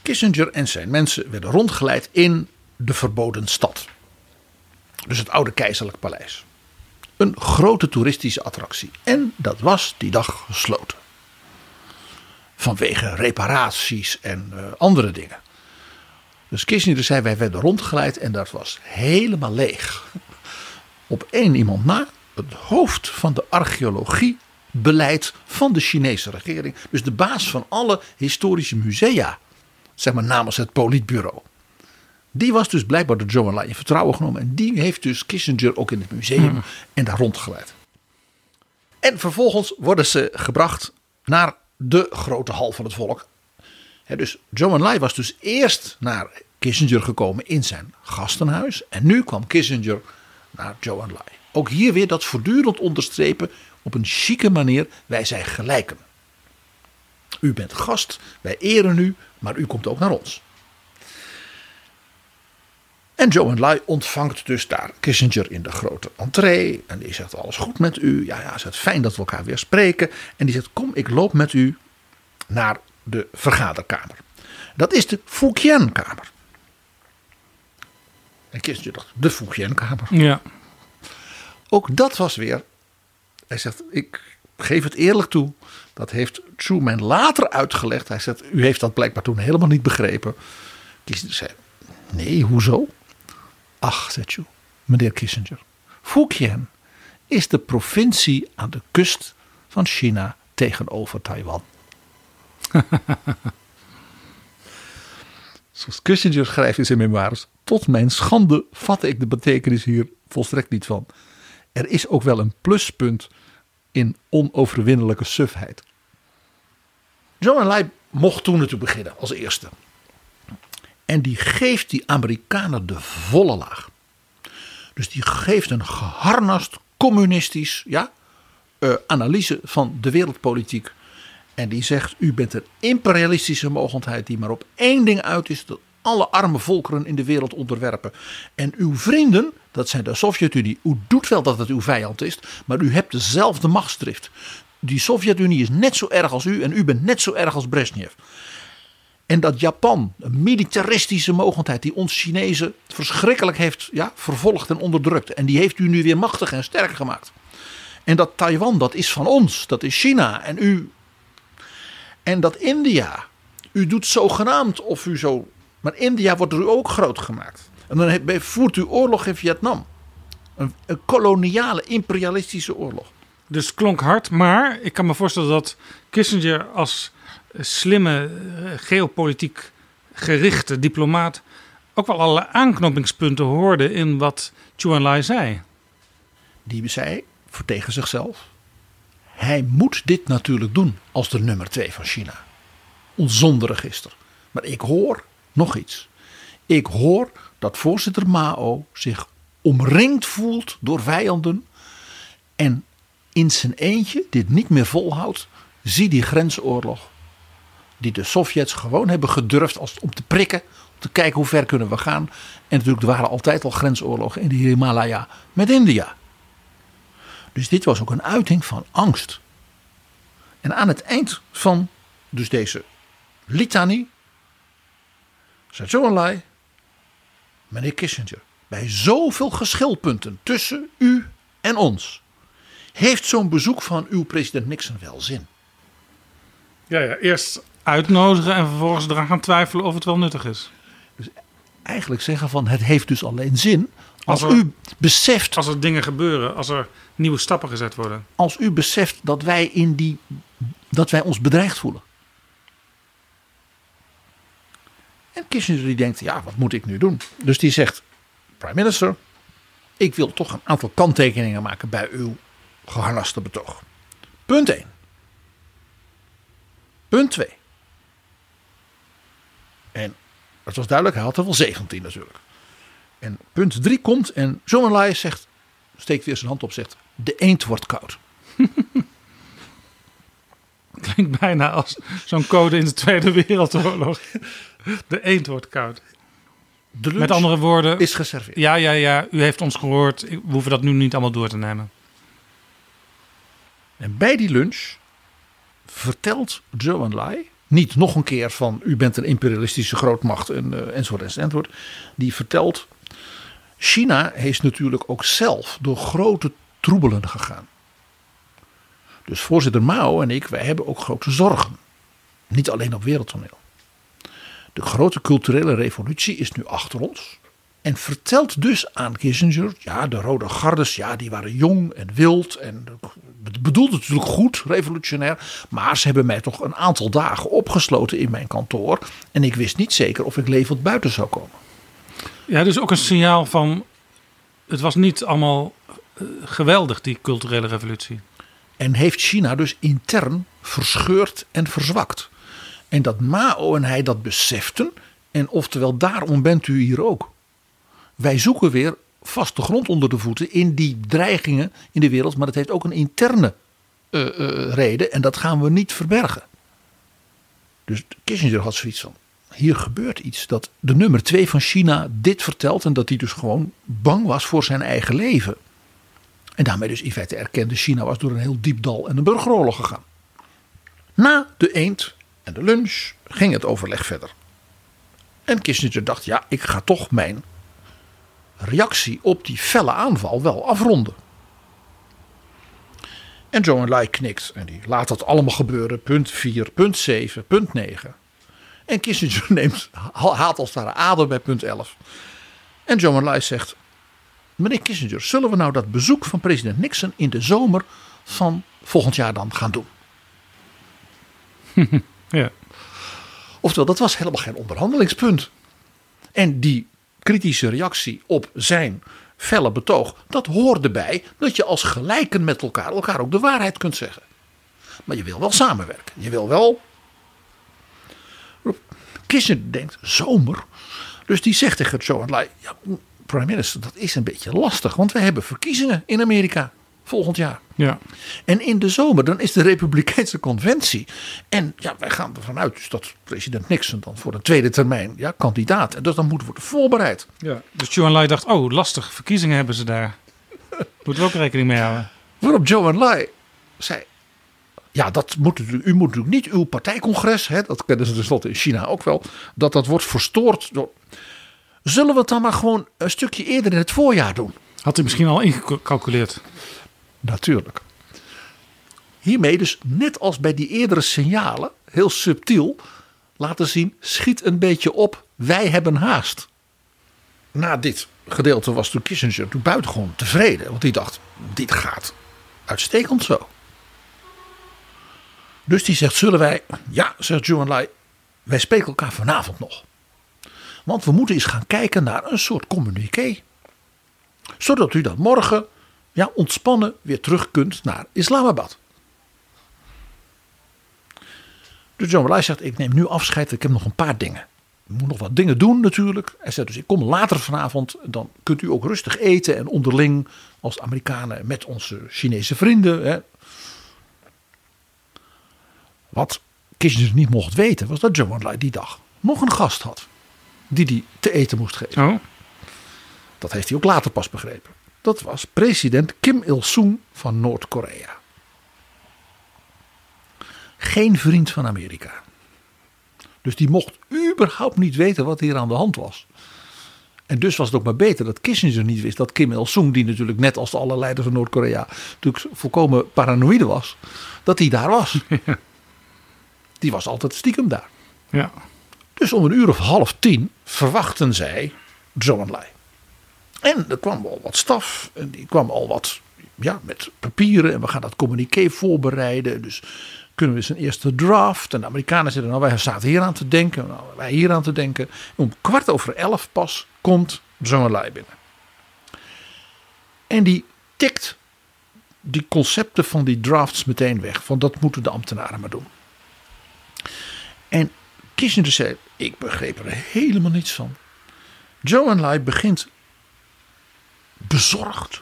Kissinger en zijn mensen werden rondgeleid in de verboden stad. Dus het oude keizerlijk paleis. Een grote toeristische attractie. En dat was die dag gesloten. Vanwege reparaties en uh, andere dingen. Dus Kissinger zei wij werden rondgeleid en dat was helemaal leeg. Op één iemand na, het hoofd van de archeologie beleid van de Chinese regering. Dus de baas van alle historische musea. Zeg maar namens het politbureau. Die was dus blijkbaar door Zhou Enlai in vertrouwen genomen. En die heeft dus Kissinger ook in het museum en daar rondgeleid. En vervolgens worden ze gebracht naar de grote hal van het volk. dus Zhou Enlai was dus eerst naar Kissinger gekomen in zijn gastenhuis. En nu kwam Kissinger naar Zhou Enlai. Ook hier weer dat voortdurend onderstrepen op een chique manier. Wij zijn gelijken. U bent gast, wij eren u, maar u komt ook naar ons. En Joe Enlai ontvangt dus daar Kissinger in de grote entree. En die zegt alles goed met u. Ja, ja, het fijn dat we elkaar weer spreken. En die zegt kom ik loop met u naar de vergaderkamer. Dat is de Fujian-kamer. En Kissinger dacht, de Fujian-kamer. Ja. Ook dat was weer, hij zegt, ik geef het eerlijk toe. Dat heeft Truman later uitgelegd. Hij zegt, u heeft dat blijkbaar toen helemaal niet begrepen. Kissinger zei, nee, hoezo? Ach, zegt u, meneer Kissinger. Fujian is de provincie aan de kust van China tegenover Taiwan. Zoals Kissinger schrijft in zijn memoires. Tot mijn schande vatte ik de betekenis hier volstrekt niet van. Er is ook wel een pluspunt in onoverwinnelijke sufheid. John Enlai mocht toen natuurlijk beginnen als eerste. En die geeft die Amerikanen de volle laag. Dus die geeft een geharnast communistisch ja, eh, analyse van de wereldpolitiek. En die zegt: U bent een imperialistische mogendheid die maar op één ding uit is: dat alle arme volkeren in de wereld onderwerpen. En uw vrienden, dat zijn de Sovjet-Unie, u doet wel dat het uw vijand is, maar u hebt dezelfde machtsdrift. Die Sovjet-Unie is net zo erg als u en u bent net zo erg als Brezhnev. En dat Japan, een militaristische mogendheid die ons Chinezen verschrikkelijk heeft ja, vervolgd en onderdrukt. En die heeft u nu weer machtig en sterk gemaakt. En dat Taiwan, dat is van ons, dat is China. En u. En dat India, u doet zogenaamd of u zo. Maar India wordt u ook groot gemaakt. En dan voert u oorlog in Vietnam. Een, een koloniale, imperialistische oorlog. Dus klonk hard, maar ik kan me voorstellen dat Kissinger als slimme, eh, geopolitiek gerichte diplomaat ook wel alle aanknopingspunten hoorde in wat Chu Enlai zei. Die zei voor tegen zichzelf: hij moet dit natuurlijk doen als de nummer twee van China. Ons zonderegister. Maar ik hoor nog iets. Ik hoor dat voorzitter Mao zich omringd voelt door vijanden en in zijn eentje dit niet meer volhoudt. Zie die grensoorlog die de Sovjets gewoon hebben gedurfd als, om te prikken, om te kijken hoe ver kunnen we gaan. En natuurlijk er waren altijd al grensoorlogen in de Himalaya met India. Dus dit was ook een uiting van angst. En aan het eind van dus deze litanie Zhou Enlai, meneer Kissinger, bij zoveel geschilpunten tussen u en ons, heeft zo'n bezoek van uw president Nixon wel zin? Ja, ja, eerst uitnodigen en vervolgens eraan gaan twijfelen of het wel nuttig is. Eigenlijk zeggen van het heeft dus alleen zin als, Als er- u beseft Als er dingen gebeuren, als er nieuwe stappen gezet worden. als u beseft dat wij in die dat wij ons bedreigd voelen. En Kissinger die denkt, ja, wat moet ik nu doen? Dus die zegt, prime minister, ik wil toch een aantal kanttekeningen maken bij uw geharnaste betoog. Punt 1. Punt 2. En het was duidelijk, hij had er wel 17 natuurlijk. En punt 3 komt en John Enlai zegt, steekt weer zijn hand op, zegt, de eend wordt koud. Klinkt bijna als zo'n code in de Tweede Wereldoorlog. De eend wordt koud. Met andere woorden, is geserveerd. ja, ja, ja, u heeft ons gehoord. We hoeven dat nu niet allemaal door te nemen. En bij die lunch vertelt Zhou Enlai niet nog een keer van u bent een imperialistische grootmacht en, eh, enzovoort enzovoort. Die vertelt China heeft natuurlijk ook zelf door grote troebelen gegaan. Dus voorzitter Mao en ik, wij hebben ook grote zorgen. Niet alleen op wereldtoneel. De grote culturele revolutie is nu achter ons. En vertelt dus aan Kissinger, ja, de rode gardes, ja, die waren jong en wild. En het bedoelde natuurlijk goed, revolutionair. Maar ze hebben mij toch een aantal dagen opgesloten in mijn kantoor. En ik wist niet zeker of ik levend buiten zou komen. Ja, dus ook een signaal van. Het was niet allemaal eh, geweldig, die culturele revolutie. En heeft China dus intern verscheurd en verzwakt. En dat Mao en hij dat beseften. En oftewel, daarom bent u hier ook. Wij zoeken weer vaste grond onder de voeten in die dreigingen in de wereld. Maar dat heeft ook een interne eh, eh, reden. En dat gaan we niet verbergen. Dus Kissinger had zoiets van. Hier gebeurt iets dat de nummer twee van China dit vertelt. En dat hij dus gewoon bang was voor zijn eigen leven. En daarmee dus in feite erkende China was door een heel diep dal en een burgeroorlog gegaan. Na de eend en de lunch ging het overleg verder. En Kissinger dacht, ja, ik ga toch mijn reactie op die felle aanval wel afronden. En Zhou Enlai knikt en die laat dat allemaal gebeuren. Punt 4, punt 7, punt 9. En Kissinger neemt, haalt als het ware adem bij punt 11. En Zhou Enlai zegt, Meneer Kissinger, zullen we nou dat bezoek van president Nixon in de zomer van volgend jaar dan gaan doen? Ja. Oftewel, dat was helemaal geen onderhandelingspunt. En die kritische reactie op zijn felle betoog, dat hoorde bij dat je als gelijken met elkaar elkaar ook de waarheid kunt zeggen. Maar je wil wel samenwerken. Je wil wel. Kissinger denkt, zomer. Dus die zegt tegen Zhou Enlai, ja, prime minister, dat is een beetje lastig. Want we hebben verkiezingen in Amerika volgend jaar. Ja. En in de zomer, dan is de Republikeinse conventie. En ja, wij gaan ervan uit dus dat president Nixon dan voor een tweede termijn ja, kandidaat. En dus dan moet worden voorbereid. ja. Dus Joe Lai dacht, oh lastig, verkiezingen hebben ze daar. Moeten we ook rekening mee houden. Waarop Joe Lai zei. Ja, dat moet, u u moet natuurlijk niet uw partijcongres, hè, dat kennen ze tenslotte in China ook wel, dat dat wordt verstoord. Door... Zullen we het dan maar gewoon een stukje eerder in het voorjaar doen? Had hij misschien al ingecalculeerd. Natuurlijk. Hiermee dus net als bij die eerdere signalen, heel subtiel, laten zien, schiet een beetje op, wij hebben haast. Na dit gedeelte was toen Kissinger toen buitengewoon tevreden, want die dacht, dit gaat uitstekend zo. Dus die zegt, zullen wij, ja, zegt Zhou Enlai, wij spreken elkaar vanavond nog. Want we moeten eens gaan kijken naar een soort communiqué. Zodat u dan morgen ja, ontspannen weer terug kunt naar Islamabad. Dus John Malai zegt, ik neem nu afscheid, ik heb nog een paar dingen. Ik moet nog wat dingen doen natuurlijk. Hij zegt dus, ik kom later vanavond, dan kunt u ook rustig eten en onderling als Amerikanen met onze Chinese vrienden. Hè. Wat Kissinger niet mocht weten, was dat John die dag nog een gast had. Die hij te eten moest geven. Oh, Dat heeft hij ook later pas begrepen. Dat was president Kim Il-sung van Noord-Korea. Geen vriend van Amerika. Dus die mocht überhaupt niet weten wat hier aan de hand was. En dus was het ook maar beter dat Kissinger niet wist dat Kim Il-sung, die natuurlijk net als alle leiders van Noord-Korea natuurlijk volkomen paranoïde was, dat hij daar was. Die was altijd stiekem daar. ja. Dus om een uur of half tien verwachten zij Zhou Enlai. En er kwam al wat staf. En die kwam al wat ja, met papieren. En we gaan dat communiqué voorbereiden. Dus kunnen we eens een eerste draft. En de Amerikanen zeiden, nou wij zaten hier aan te denken. Nou, wij hier aan te denken. Om kwart over elf pas komt Zhou Enlai binnen. En die tikt die concepten van die drafts meteen weg. Van dat moeten de ambtenaren maar doen. En Kissinger zei, ik begreep er helemaal niets van. Zhou Enlai begint bezorgd,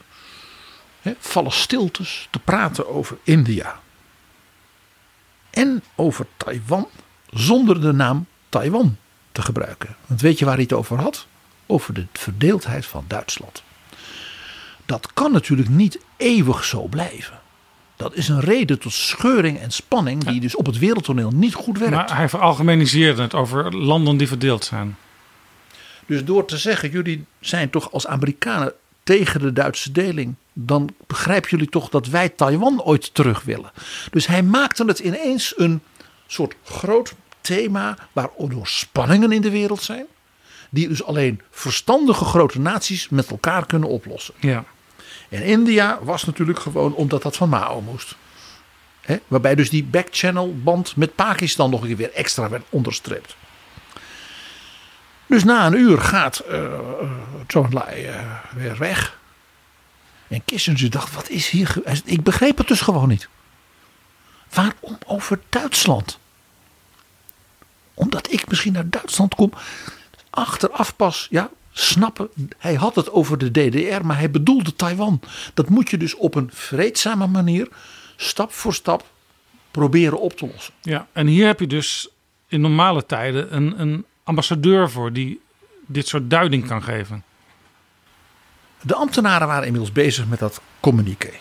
vallen stiltes te praten over India. En over Taiwan zonder de naam Taiwan te gebruiken. Want weet je waar hij het over had? Over de verdeeldheid van Duitsland. Dat kan natuurlijk niet eeuwig zo blijven. Dat is een reden tot scheuring en spanning die dus op het wereldtoneel niet goed werkt. Maar hij veralgemeniseerde het over landen die verdeeld zijn. Dus door te zeggen, jullie zijn toch als Amerikanen tegen de Duitse deling, dan begrijpen jullie toch dat wij Taiwan ooit terug willen. Dus hij maakte het ineens een soort groot thema waardoor spanningen in de wereld zijn, die dus alleen verstandige grote naties met elkaar kunnen oplossen. Ja. En India was natuurlijk gewoon omdat dat van Mao moest. Waarbij dus die backchannel band met Pakistan nog een keer weer extra werd onderstreept. Dus na een uur gaat uh, Enlai eh, weer weg. En Kissinger dacht, wat is hier... Ik begreep het dus gewoon niet. Waarom over Duitsland? Omdat ik misschien naar Duitsland kom. Achteraf pas, ja, snappen. Hij had het over de DDR, maar hij bedoelde Taiwan. Dat moet je dus op een vreedzame manier, stap voor stap, proberen op te lossen. ja. En hier heb je dus in normale tijden een, een ambassadeur voor die dit soort duiding kan geven. De ambtenaren waren inmiddels bezig met dat communiqué.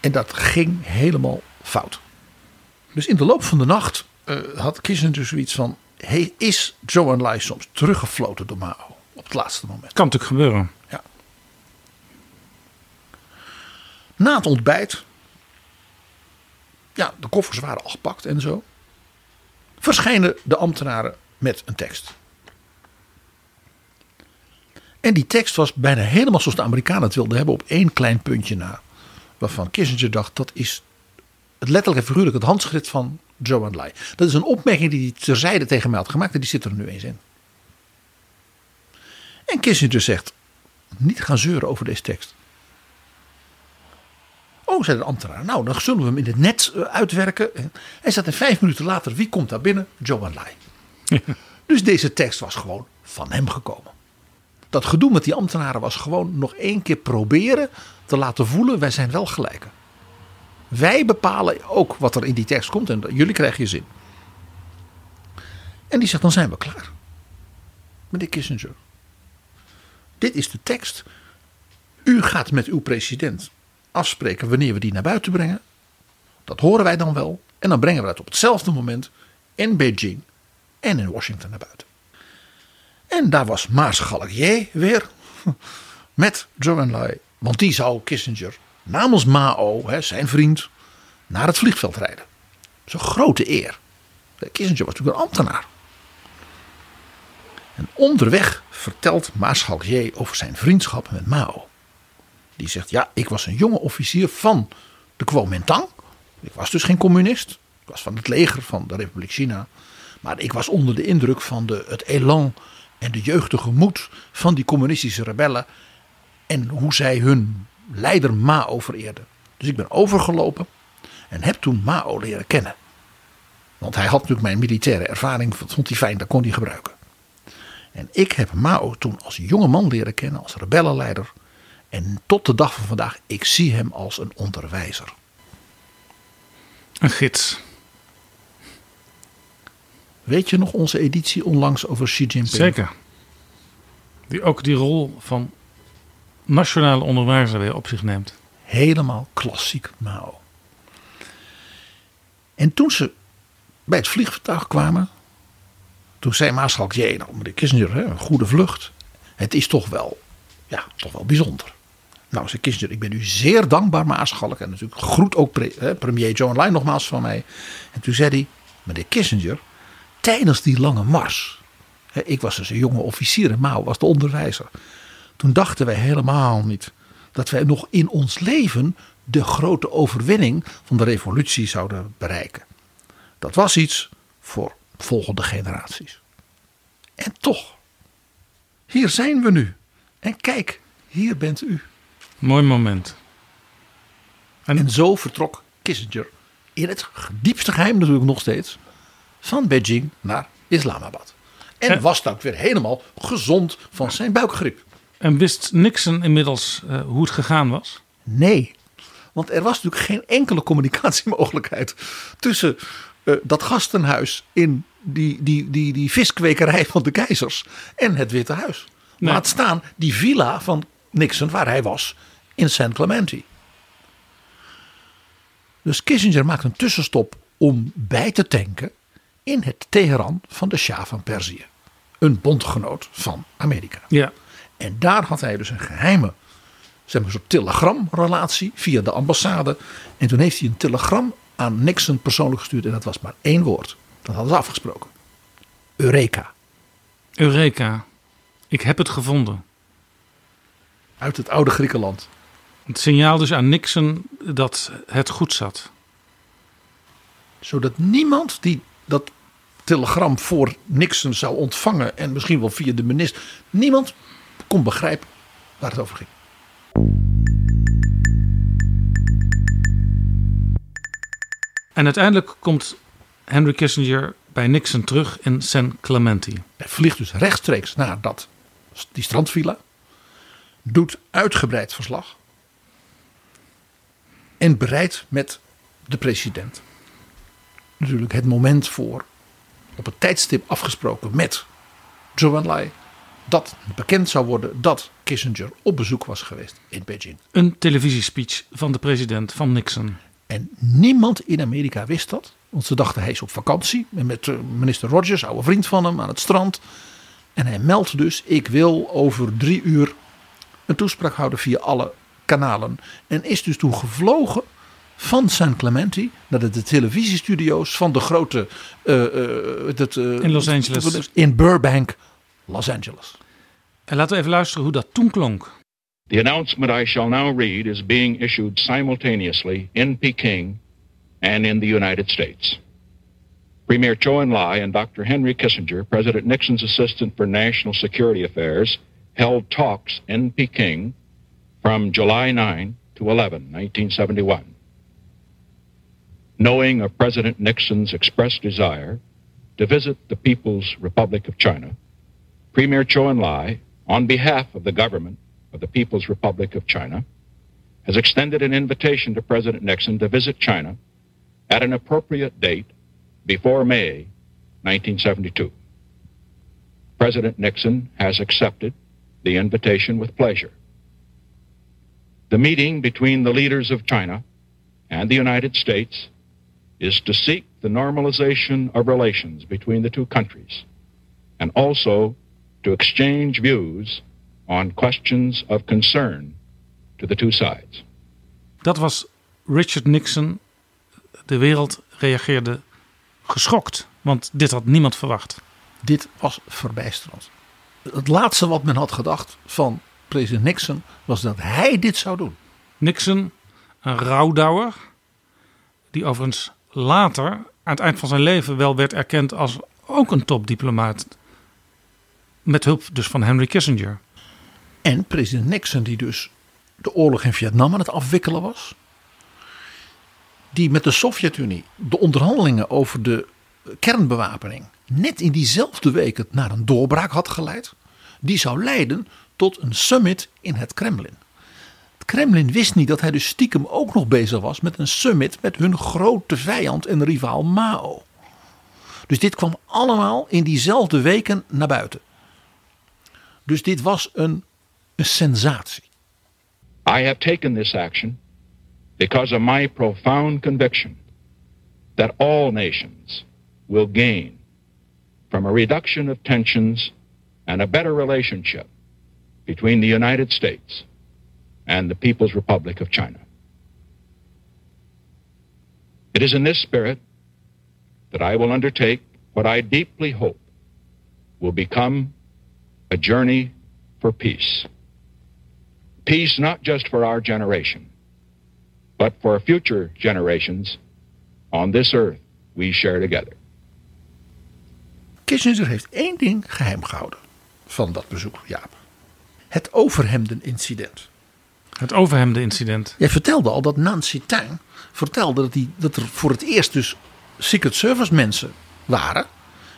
En dat ging helemaal fout. Dus in de loop van de nacht eh, had Kissinger zoiets van... Hey, is Zhou Enlai soms teruggefloten door Mao? Op het laatste moment. Kan natuurlijk gebeuren. Na het ontbijt... Ja, de koffers waren al gepakt en zo. Verschijnen de ambtenaren met een tekst. En die tekst was bijna helemaal zoals de Amerikanen het wilden hebben op één klein puntje na. Waarvan Kissinger dacht dat is het letterlijk en figuurlijk het handschrift van Zhou Enlai. Dat is een opmerking die hij terzijde tegen mij had gemaakt en die zit er nu eens in. En Kissinger zegt, niet gaan zeuren over deze tekst. Oh, zei de ambtenaar, nou dan zullen we hem in het net eh, uitwerken. Hij zat en vijf minuten later, wie komt daar binnen? Zhou Enlai. Dus deze tekst was gewoon van hem gekomen. dat gedoe met die ambtenaren was gewoon nog één keer proberen te laten voelen: wij zijn wel gelijken. Wij bepalen ook wat er in die tekst komt en jullie krijgen je zin. En die zegt: dan zijn we klaar. Meneer Kissinger, dit is de tekst. U gaat met uw president afspreken wanneer we die naar buiten brengen. Dat horen wij dan wel. En dan brengen we dat op hetzelfde moment in Beijing en in Washington naar buiten. En daar was Maarschalk J weer met Zhou Enlai. Want die zou Kissinger namens Mao, zijn vriend, naar het vliegveld rijden. Zo'n grote eer. Kissinger was natuurlijk een ambtenaar. En onderweg vertelt Maarschalk J over zijn vriendschap met Mao. Die zegt, ja, ik was een jonge officier van de Kuomintang. Ik was dus geen communist. Ik was van het leger van de Republiek China. Maar ik was onder de indruk van de, het elan en de jeugdige moed van die communistische rebellen. En hoe zij hun leider Mao vereerden. Dus ik ben overgelopen en heb toen Mao leren kennen. Want hij had natuurlijk mijn militaire ervaring, dat vond hij fijn, dat kon hij gebruiken. En ik heb Mao toen als jonge man leren kennen, als rebellenleider. En tot de dag van vandaag, ik zie hem als een onderwijzer. Een gids. Weet je nog onze editie onlangs over Xi Jinping? Zeker. Die ook die rol van nationale onderwijzer weer op zich neemt. Helemaal klassiek Mao. En toen ze bij het vliegtuig kwamen, toen zei Maaschalk, jee, nou meneer Kissinger, hè, een goede vlucht. Het is toch wel, ja, toch wel bijzonder. Nou, zei Kissinger, ik ben u zeer dankbaar, Maaschalk. En natuurlijk groet ook pre, premier Joe Enlai nogmaals van mij. En toen zei hij, meneer Kissinger, tijdens die lange mars. Hè, ik was dus een jonge officier en Mao was de onderwijzer. Toen dachten wij helemaal niet dat wij nog in ons leven de grote overwinning van de revolutie zouden bereiken. Dat was iets voor volgende generaties. En toch, hier zijn we nu. En kijk, hier bent u. Mooi moment. En, zo vertrok Kissinger in het diepste geheim natuurlijk nog steeds van Beijing naar Islamabad. En, was dan weer helemaal gezond van zijn buikgriep. En wist Nixon inmiddels uh, hoe het gegaan was? Nee, want er was natuurlijk geen enkele communicatiemogelijkheid tussen uh, dat gastenhuis in die, die, die, die viskwekerij van de keizers en het Witte Huis. Nee. Laat staan die villa van Nixon waar hij was in San Clemente. Dus Kissinger maakt een tussenstop om bij te tanken in het Teheran van de Shah van Perzië. Een bondgenoot van Amerika. Ja. En daar had hij dus een geheime zeg maar, een soort telegramrelatie via de ambassade. En toen heeft hij een telegram aan Nixon persoonlijk gestuurd. En dat was maar één woord. Dat hadden ze afgesproken. Eureka. Eureka. Ik heb het gevonden. Uit het oude Griekenland. Het signaal dus aan Nixon dat het goed zat. Zodat niemand die dat telegram voor Nixon zou ontvangen. En misschien wel via de minister. Niemand kon begrijpen waar het over ging. En uiteindelijk komt Henry Kissinger bij Nixon terug in San Clemente. Hij vliegt dus rechtstreeks naar dat, die strandvilla. Doet uitgebreid verslag. En bereidt met de president natuurlijk het moment voor. Op het tijdstip afgesproken met Zhou Enlai. Dat bekend zou worden dat Kissinger op bezoek was geweest in Beijing. Een televisiespeech van de president van Nixon. En niemand in Amerika wist dat. Want ze dachten hij is op vakantie. Met minister Rogers, oude vriend van hem, aan het strand. En hij meldt dus: Ik wil over drie uur een toespraak houden via alle kanalen. En is dus toen gevlogen van San Clemente naar de, de televisiestudio's van de grote. Uh, uh, dat, uh, in Los Angeles. In Burbank, Los Angeles. En laten we even luisteren hoe dat toen klonk. The announcement I shall now read is being issued simultaneously in Peking and in the United States. Premier Chou En-lai and Dr. Henry Kissinger, President Nixon's assistant for national security affairs, held talks in Peking from July 9 to 11, 1971. Knowing of President Nixon's expressed desire to visit the People's Republic of China, Premier Chou En-lai on behalf of the government of the People's Republic of China, has extended an invitation to President Nixon to visit China at an appropriate date before May 1972. President Nixon has accepted the invitation with pleasure. The meeting between the leaders of China and the United States is to seek the normalization of relations between the two countries and also to exchange views on questions of concern to the two sides. Dat was Richard Nixon. De wereld reageerde geschokt, want dit had niemand verwacht. Dit was verbijsterend. Het laatste wat men had gedacht van president Nixon was dat hij dit zou doen. Nixon, een rouwdouwer, die overigens later aan het eind van zijn leven wel werd erkend als ook een topdiplomaat. Met hulp dus van Henry Kissinger. En president Nixon, die dus de oorlog in Vietnam aan het afwikkelen was. Die met de Sovjet-Unie de onderhandelingen over de kernbewapening net in diezelfde week het naar een doorbraak had geleid. Die zou leiden tot een summit in het Kremlin. Het Kremlin wist niet dat hij dus stiekem ook nog bezig was met een summit met hun grote vijand en rivaal Mao. Dus dit kwam allemaal in diezelfde weken naar buiten. Dus dit was een, een sensatie. I have taken this action because of my profound conviction that all nations will gain from a reduction of tensions and a better relationship between the United States and the People's Republic of China. It is in this spirit that I will undertake what I deeply hope will become a journey for peace. Peace not just for our generation, but for future generations on this earth we share together. Kissinger heeft één ding geheim gehouden van dat bezoek, Jaap. Het overhemden-incident. Het overhemden-incident. Jij vertelde al dat Nancy Tang vertelde dat, die, dat er voor het eerst dus Secret Service mensen waren.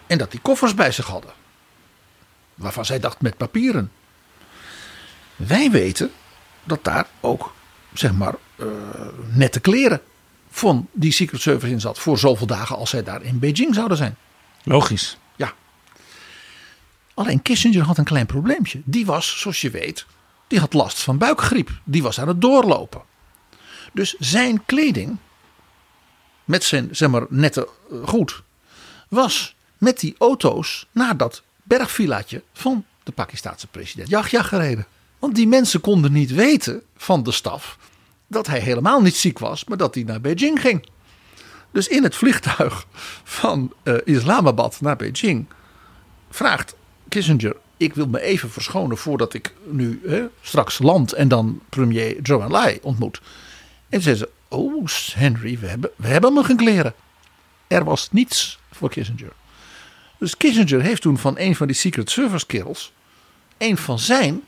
En dat die koffers bij zich hadden. Waarvan zij dacht met papieren. Wij weten dat daar ook, zeg maar, uh, nette kleren van die Secret Service in zat. Voor zoveel dagen als zij daar in Beijing zouden zijn. Logisch. Alleen Kissinger had een klein probleempje. Die was, zoals je weet, die had last van buikgriep. Die was aan het doorlopen. Dus zijn kleding, met zijn zeg maar, nette goed, was met die auto's naar dat bergvillaatje van de Pakistaanse president Yahya gereden. Want die mensen konden niet weten van de staf dat hij helemaal niet ziek was, maar dat hij naar Beijing ging. Dus in het vliegtuig van uh, Islamabad naar Beijing vraagt Kissinger: Ik wil me even verschonen voordat ik nu hè, straks land en dan premier Zhou Enlai ontmoet. En zei ze: Oh, Henry, we hebben, we hebben nog geen kleren. Er was niets voor Kissinger. Dus Kissinger heeft toen van een van die Secret Service kerels een van zijn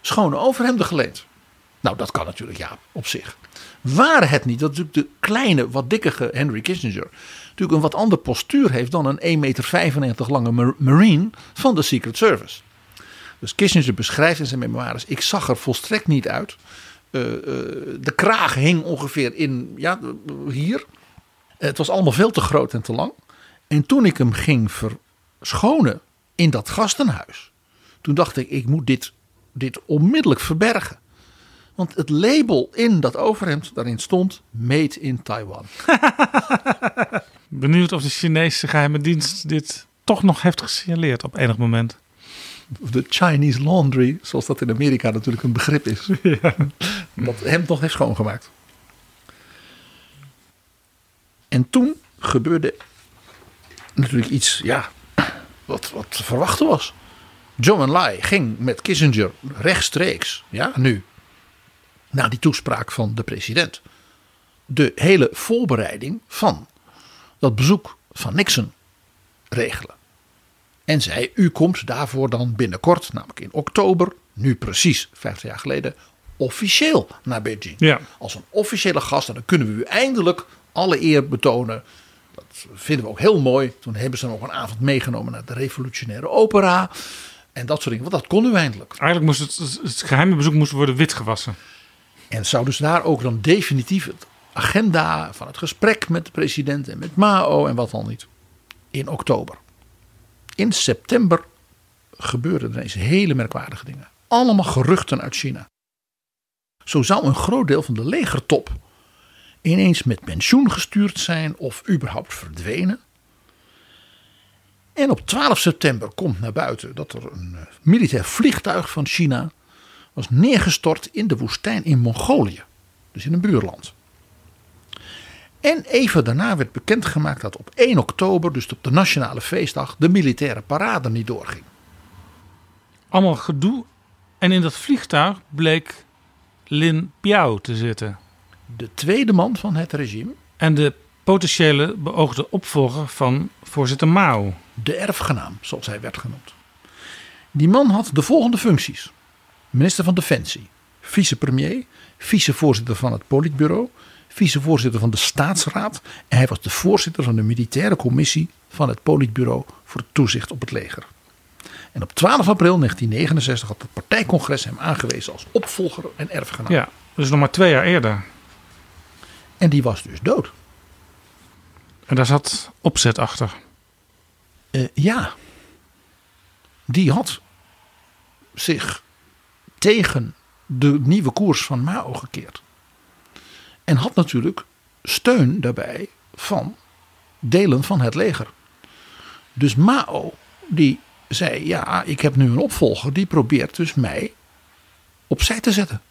schone overhemden geleend. Nou, dat kan natuurlijk ja, op zich. Waar het niet dat natuurlijk de kleine, wat dikkere Henry Kissinger natuurlijk een wat ander postuur heeft dan een 1,95 meter lange marine van de Secret Service. Dus Kissinger beschrijft in zijn memoires: ik zag er volstrekt niet uit. Uh, uh, de kraag hing ongeveer in, ja, hier. Het was allemaal veel te groot en te lang. En toen ik hem ging verschonen in dat gastenhuis, toen dacht ik: ik moet dit, dit onmiddellijk verbergen. Want het label in dat overhemd, daarin stond Made in Taiwan. Benieuwd of de Chinese geheime dienst dit toch nog heeft gesignaleerd op enig moment. De Chinese laundry, zoals dat in Amerika natuurlijk een begrip is. Ja. Dat hem nog heeft schoongemaakt. En toen gebeurde natuurlijk iets, ja, wat, wat te verwachten was. John Enlai ging met Kissinger rechtstreeks, ja, nu na die toespraak van de president. De hele voorbereiding van dat bezoek van Nixon regelen. En zei: U komt daarvoor dan binnenkort, namelijk in oktober, nu precies 50 jaar geleden, officieel naar Beijing. Ja. Als een officiële gast. En dan kunnen we u eindelijk alle eer betonen. Dat vinden we ook heel mooi. Toen hebben ze nog een avond meegenomen naar de revolutionaire opera. En dat soort dingen. Want dat kon nu eindelijk. Eigenlijk moest het, het geheime bezoek moest worden witgewassen. En zou dus daar ook dan definitief het agenda van het gesprek met de president en met Mao en wat dan niet. In oktober. In september gebeurden er ineens hele merkwaardige dingen. Allemaal geruchten uit China. Zo zou een groot deel van de legertop ineens met pensioen gestuurd zijn of überhaupt verdwenen. En op 12 september komt naar buiten dat er een eh, militair vliegtuig van China was neergestort in de woestijn in Mongolië. Dus in een buurland. En even daarna werd bekendgemaakt dat op 1 oktober, dus op de nationale feestdag, de militaire parade niet doorging. Allemaal gedoe. En in dat vliegtuig bleek Lin Piao te zitten. De tweede man van het regime, En de potentiële beoogde opvolger van voorzitter Mao. de erfgenaam, zoals hij werd genoemd. Die man had de volgende functies: minister van Defensie, vicepremier, vicevoorzitter van het Politbureau, vicevoorzitter van de Staatsraad en hij was de voorzitter van de militaire commissie van het Politbureau voor het toezicht op het leger. En op 12 april 1969 had het partijcongres hem aangewezen als opvolger en erfgenaam. Ja, dus nog maar twee jaar eerder. En die was dus dood. En daar zat opzet achter. Eh, ja, die had zich tegen de nieuwe koers van Mao gekeerd. En had natuurlijk steun daarbij van delen van het leger. Dus Mao die zei, ja, ik heb nu een opvolger die probeert dus mij opzij te zetten.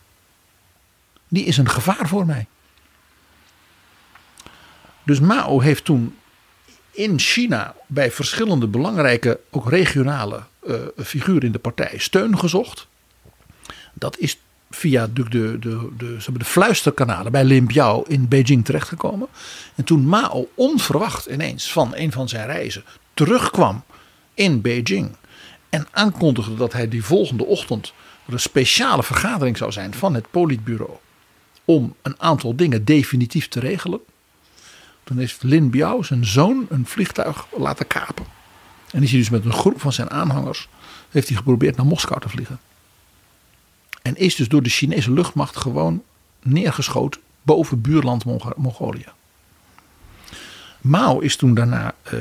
Die is een gevaar voor mij. Dus Mao heeft toen in China bij verschillende belangrijke, ook regionale eh, figuren in de partij steun gezocht. Dat is via de, de, de, de, de fluisterkanalen bij Lin Biao in Beijing terechtgekomen. En toen Mao onverwacht ineens van een van zijn reizen terugkwam in Beijing. En aankondigde dat hij die volgende ochtend er een speciale vergadering zou zijn van het politbureau. Om een aantal dingen definitief te regelen. Toen heeft Lin Biao zijn zoon een vliegtuig laten kapen. En is hij dus met een groep van zijn aanhangers heeft hij geprobeerd naar Moskou te vliegen. En is dus door de Chinese luchtmacht gewoon neergeschoten boven buurland Mongo- Mongolië. Mao is toen daarna eh,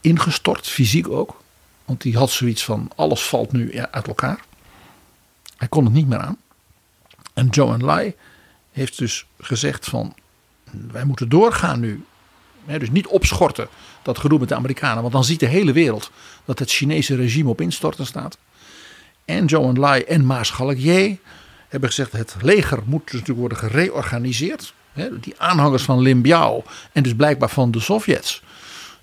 ingestort, fysiek ook. Want die had zoiets van alles valt nu uit elkaar. Hij kon het niet meer aan. En Zhou Enlai heeft dus gezegd van wij moeten doorgaan nu. Dus niet opschorten dat gedoe met de Amerikanen. Want dan ziet de hele wereld dat het Chinese regime op instorten staat. En Zhou Enlai en Maarschalk Ye hebben gezegd het leger moet dus natuurlijk worden gereorganiseerd. Die aanhangers van Lin Biao en dus blijkbaar van de Sovjets.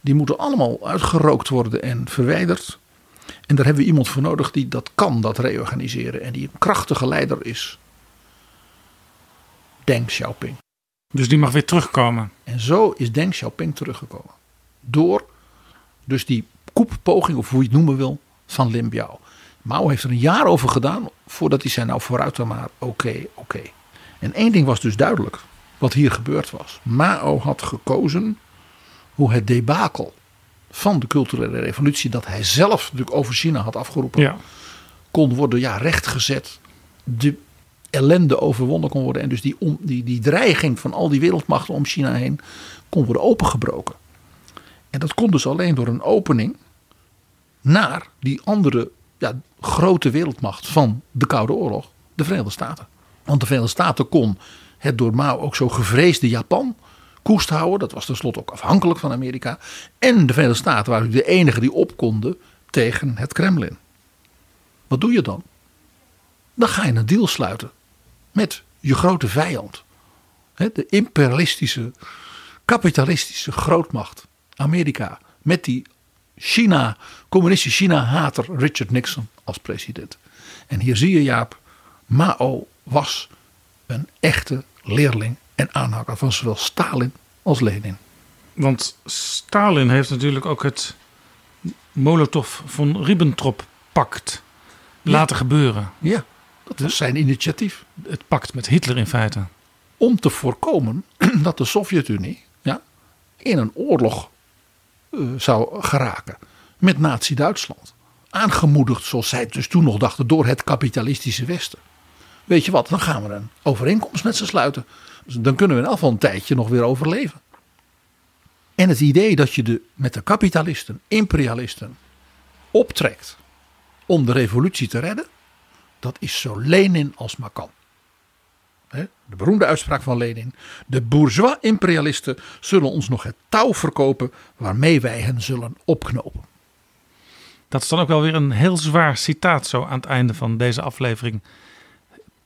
Die moeten allemaal uitgerookt worden en verwijderd. En daar hebben we iemand voor nodig die dat kan, dat reorganiseren. En die een krachtige leider is. Deng Xiaoping. Dus die mag weer terugkomen. En zo is Deng Xiaoping teruggekomen. Door dus die koeppoging, of hoe je het noemen wil, van Lin Biao. Mao heeft er een jaar over gedaan voordat hij zei, nou vooruit dan maar, oké, oké. En één ding was dus duidelijk, wat hier gebeurd was. Mao had gekozen hoe het debakel van de culturele revolutie, dat hij zelf natuurlijk over China had afgeroepen, Ja. kon worden ja, rechtgezet. De ellende overwonnen kon worden. En dus die, om, die, die dreiging van al die wereldmachten om China heen kon worden opengebroken. En dat kon dus alleen door een opening naar die andere ja, grote wereldmacht van de Koude Oorlog, de Verenigde Staten. Want de Verenigde Staten kon het door Mao ook zo gevreesde Japan koest houden. Dat was tenslotte ook afhankelijk van Amerika. En de Verenigde Staten waren de enige die op konden tegen het Kremlin. Wat doe je dan? Dan ga je een deal sluiten met je grote vijand. De imperialistische, kapitalistische grootmacht Amerika. Met die China, communistische China-hater Richard Nixon als president. En hier zie je Jaap, Mao was een echte leerling en aanhanger van zowel Stalin als Lenin. Want Stalin heeft natuurlijk ook het Molotov von Ribbentrop-pact laten gebeuren. Ja, dat was zijn initiatief. Het pact met Hitler in feite. Om te voorkomen dat de Sovjet-Unie ja, in een oorlog zou geraken met Nazi-Duitsland. aangemoedigd, zoals zij dus toen nog dachten, door het kapitalistische Westen. Weet je wat, dan gaan we een overeenkomst met ze sluiten. Dus dan kunnen we in afval een tijdje nog weer overleven. En het idee dat je de, met de kapitalisten, imperialisten, optrekt om de revolutie te redden, dat is zo Lenin als maar kan. De beroemde uitspraak van Lenin: De bourgeois-imperialisten zullen ons nog het touw verkopen waarmee wij hen zullen opknopen. Dat is dan ook wel weer een heel zwaar citaat zo aan het einde van deze aflevering.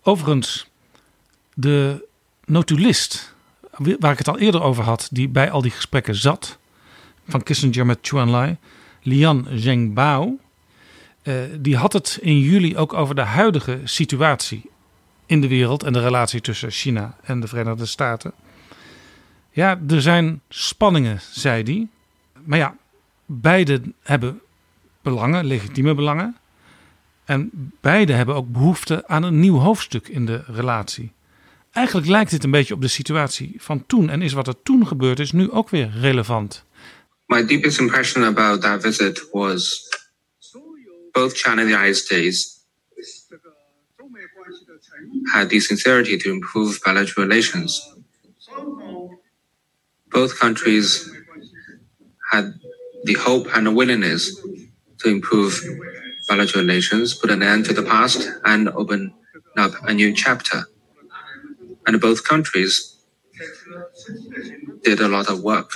Overigens, de notulist, waar ik het al eerder over had, die bij al die gesprekken zat, van Kissinger met Chu Enlai, Lian Zhengbao, uh, die had het in juli ook over de huidige situatie in de wereld en de relatie tussen China en de Verenigde Staten. Ja, er zijn spanningen, zei hij. Maar ja, beide hebben belangen, legitieme belangen. En beide hebben ook behoefte aan een nieuw hoofdstuk in de relatie. Eigenlijk lijkt dit een beetje op de situatie van toen en is wat er toen gebeurd is nu ook weer relevant. My deepest impression about that visit was both China and the United States had the sincerity to improve bilateral relations. Both countries had the hope and the willingness to improve bilateral relations, put an end to the past, and open up a new chapter. And both countries did a lot of work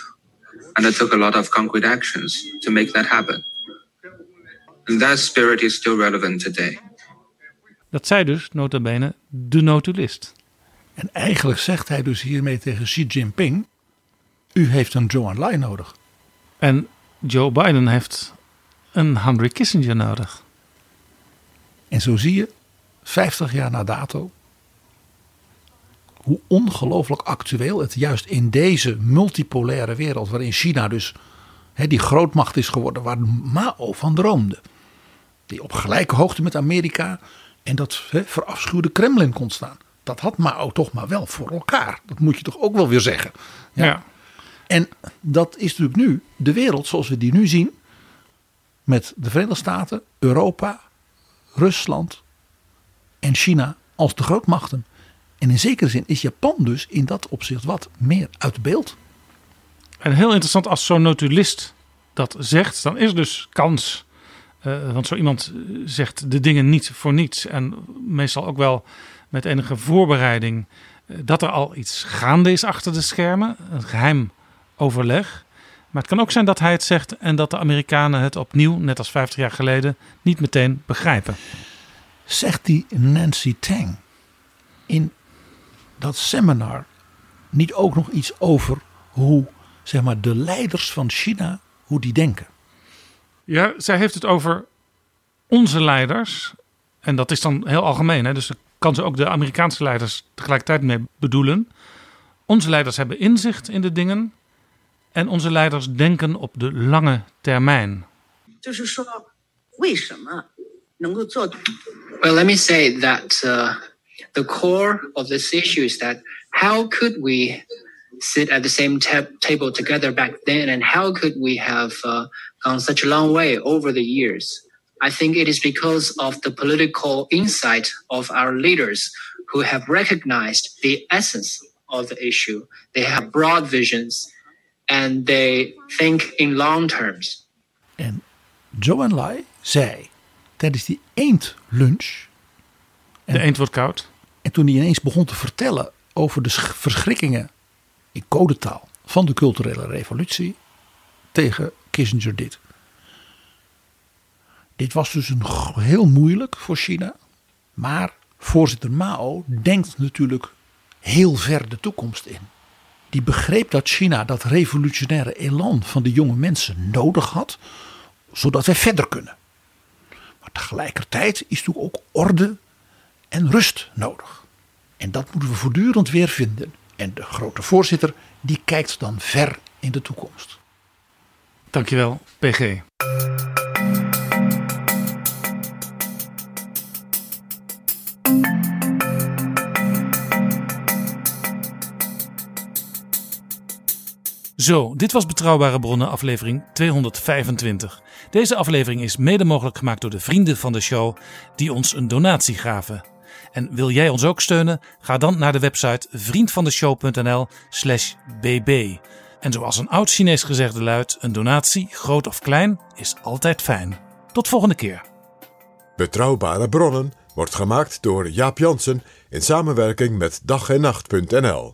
and took a lot of concrete actions to make that happen. And that spirit is still relevant today. Dat zei dus, nota bene, de notulist. En eigenlijk zegt hij dus hiermee tegen Xi Jinping... u heeft een Zhou Enlai nodig. En Joe Biden heeft een Henry Kissinger nodig. En zo zie je, 50 jaar na dato... hoe ongelooflijk actueel het juist in deze multipolaire wereld... waarin China dus he, die grootmacht is geworden... waar Mao van droomde. Die op gelijke hoogte met Amerika en dat he, verafschuwde Kremlin kon staan. Dat had Mao toch maar wel voor elkaar. Dat moet je toch ook wel weer zeggen. Ja. ja. En dat is natuurlijk nu de wereld zoals we die nu zien. Met de Verenigde Staten, Europa, Rusland en China als de grootmachten. En in zekere zin is Japan dus in dat opzicht wat meer uit beeld. En heel interessant als zo'n notulist dat zegt, dan is dus kans uh, want zo iemand eh, zegt de dingen niet voor niets. En meestal ook wel met enige voorbereiding. Uh, dat er al iets gaande is achter de schermen. Een geheim overleg. Maar het kan ook zijn dat hij het zegt en dat de Amerikanen het opnieuw, net als 50 jaar geleden, niet meteen begrijpen. Zegt die Nancy Tang in dat seminar niet ook nog iets over hoe zeg maar, de leiders van China, hoe die denken? Ja, zij heeft het over onze leiders. En dat is dan heel algemeen. Hè? Dus dan kan ze ook de Amerikaanse leiders tegelijkertijd mee bedoelen. Onze leiders hebben inzicht in de dingen. En onze leiders denken op de lange termijn. Well, let me say that uh, the core of this issue is that how could we sit at the same table together back then, and how could we have uh, gone such a long way over the years? I think it is because of the political insight of our leaders who have recognized the essence of the issue. They have broad visions and they think in long terms. En Joe Lai zei tijdens die eendlunch. De eend wordt koud. En toen hij ineens begon te vertellen over de verschrikkingen in codetaal van de culturele revolutie tegen Kissinger dit. Dit was dus een heel moeilijk voor China. Maar voorzitter Mao denkt natuurlijk heel ver de toekomst in. Die begreep dat China dat revolutionaire elan van de jonge mensen nodig had, zodat wij verder kunnen. Maar tegelijkertijd is natuurlijk ook orde en rust nodig. En dat moeten we voortdurend weer vinden. En de grote voorzitter die kijkt dan ver in de toekomst. Dankjewel, PG. Zo, dit was Betrouwbare Bronnen, aflevering 225. Deze aflevering is mede mogelijk gemaakt door de vrienden van de show die ons een donatie gaven. En wil jij ons ook steunen? Ga dan naar de website vriendvandeshow.nl/slash bb. En zoals een oud Chinees gezegde luidt: een donatie, groot of klein, is altijd fijn. Tot volgende keer. Betrouwbare bronnen wordt gemaakt door Jaap Jansen in samenwerking met dag en nacht.nl.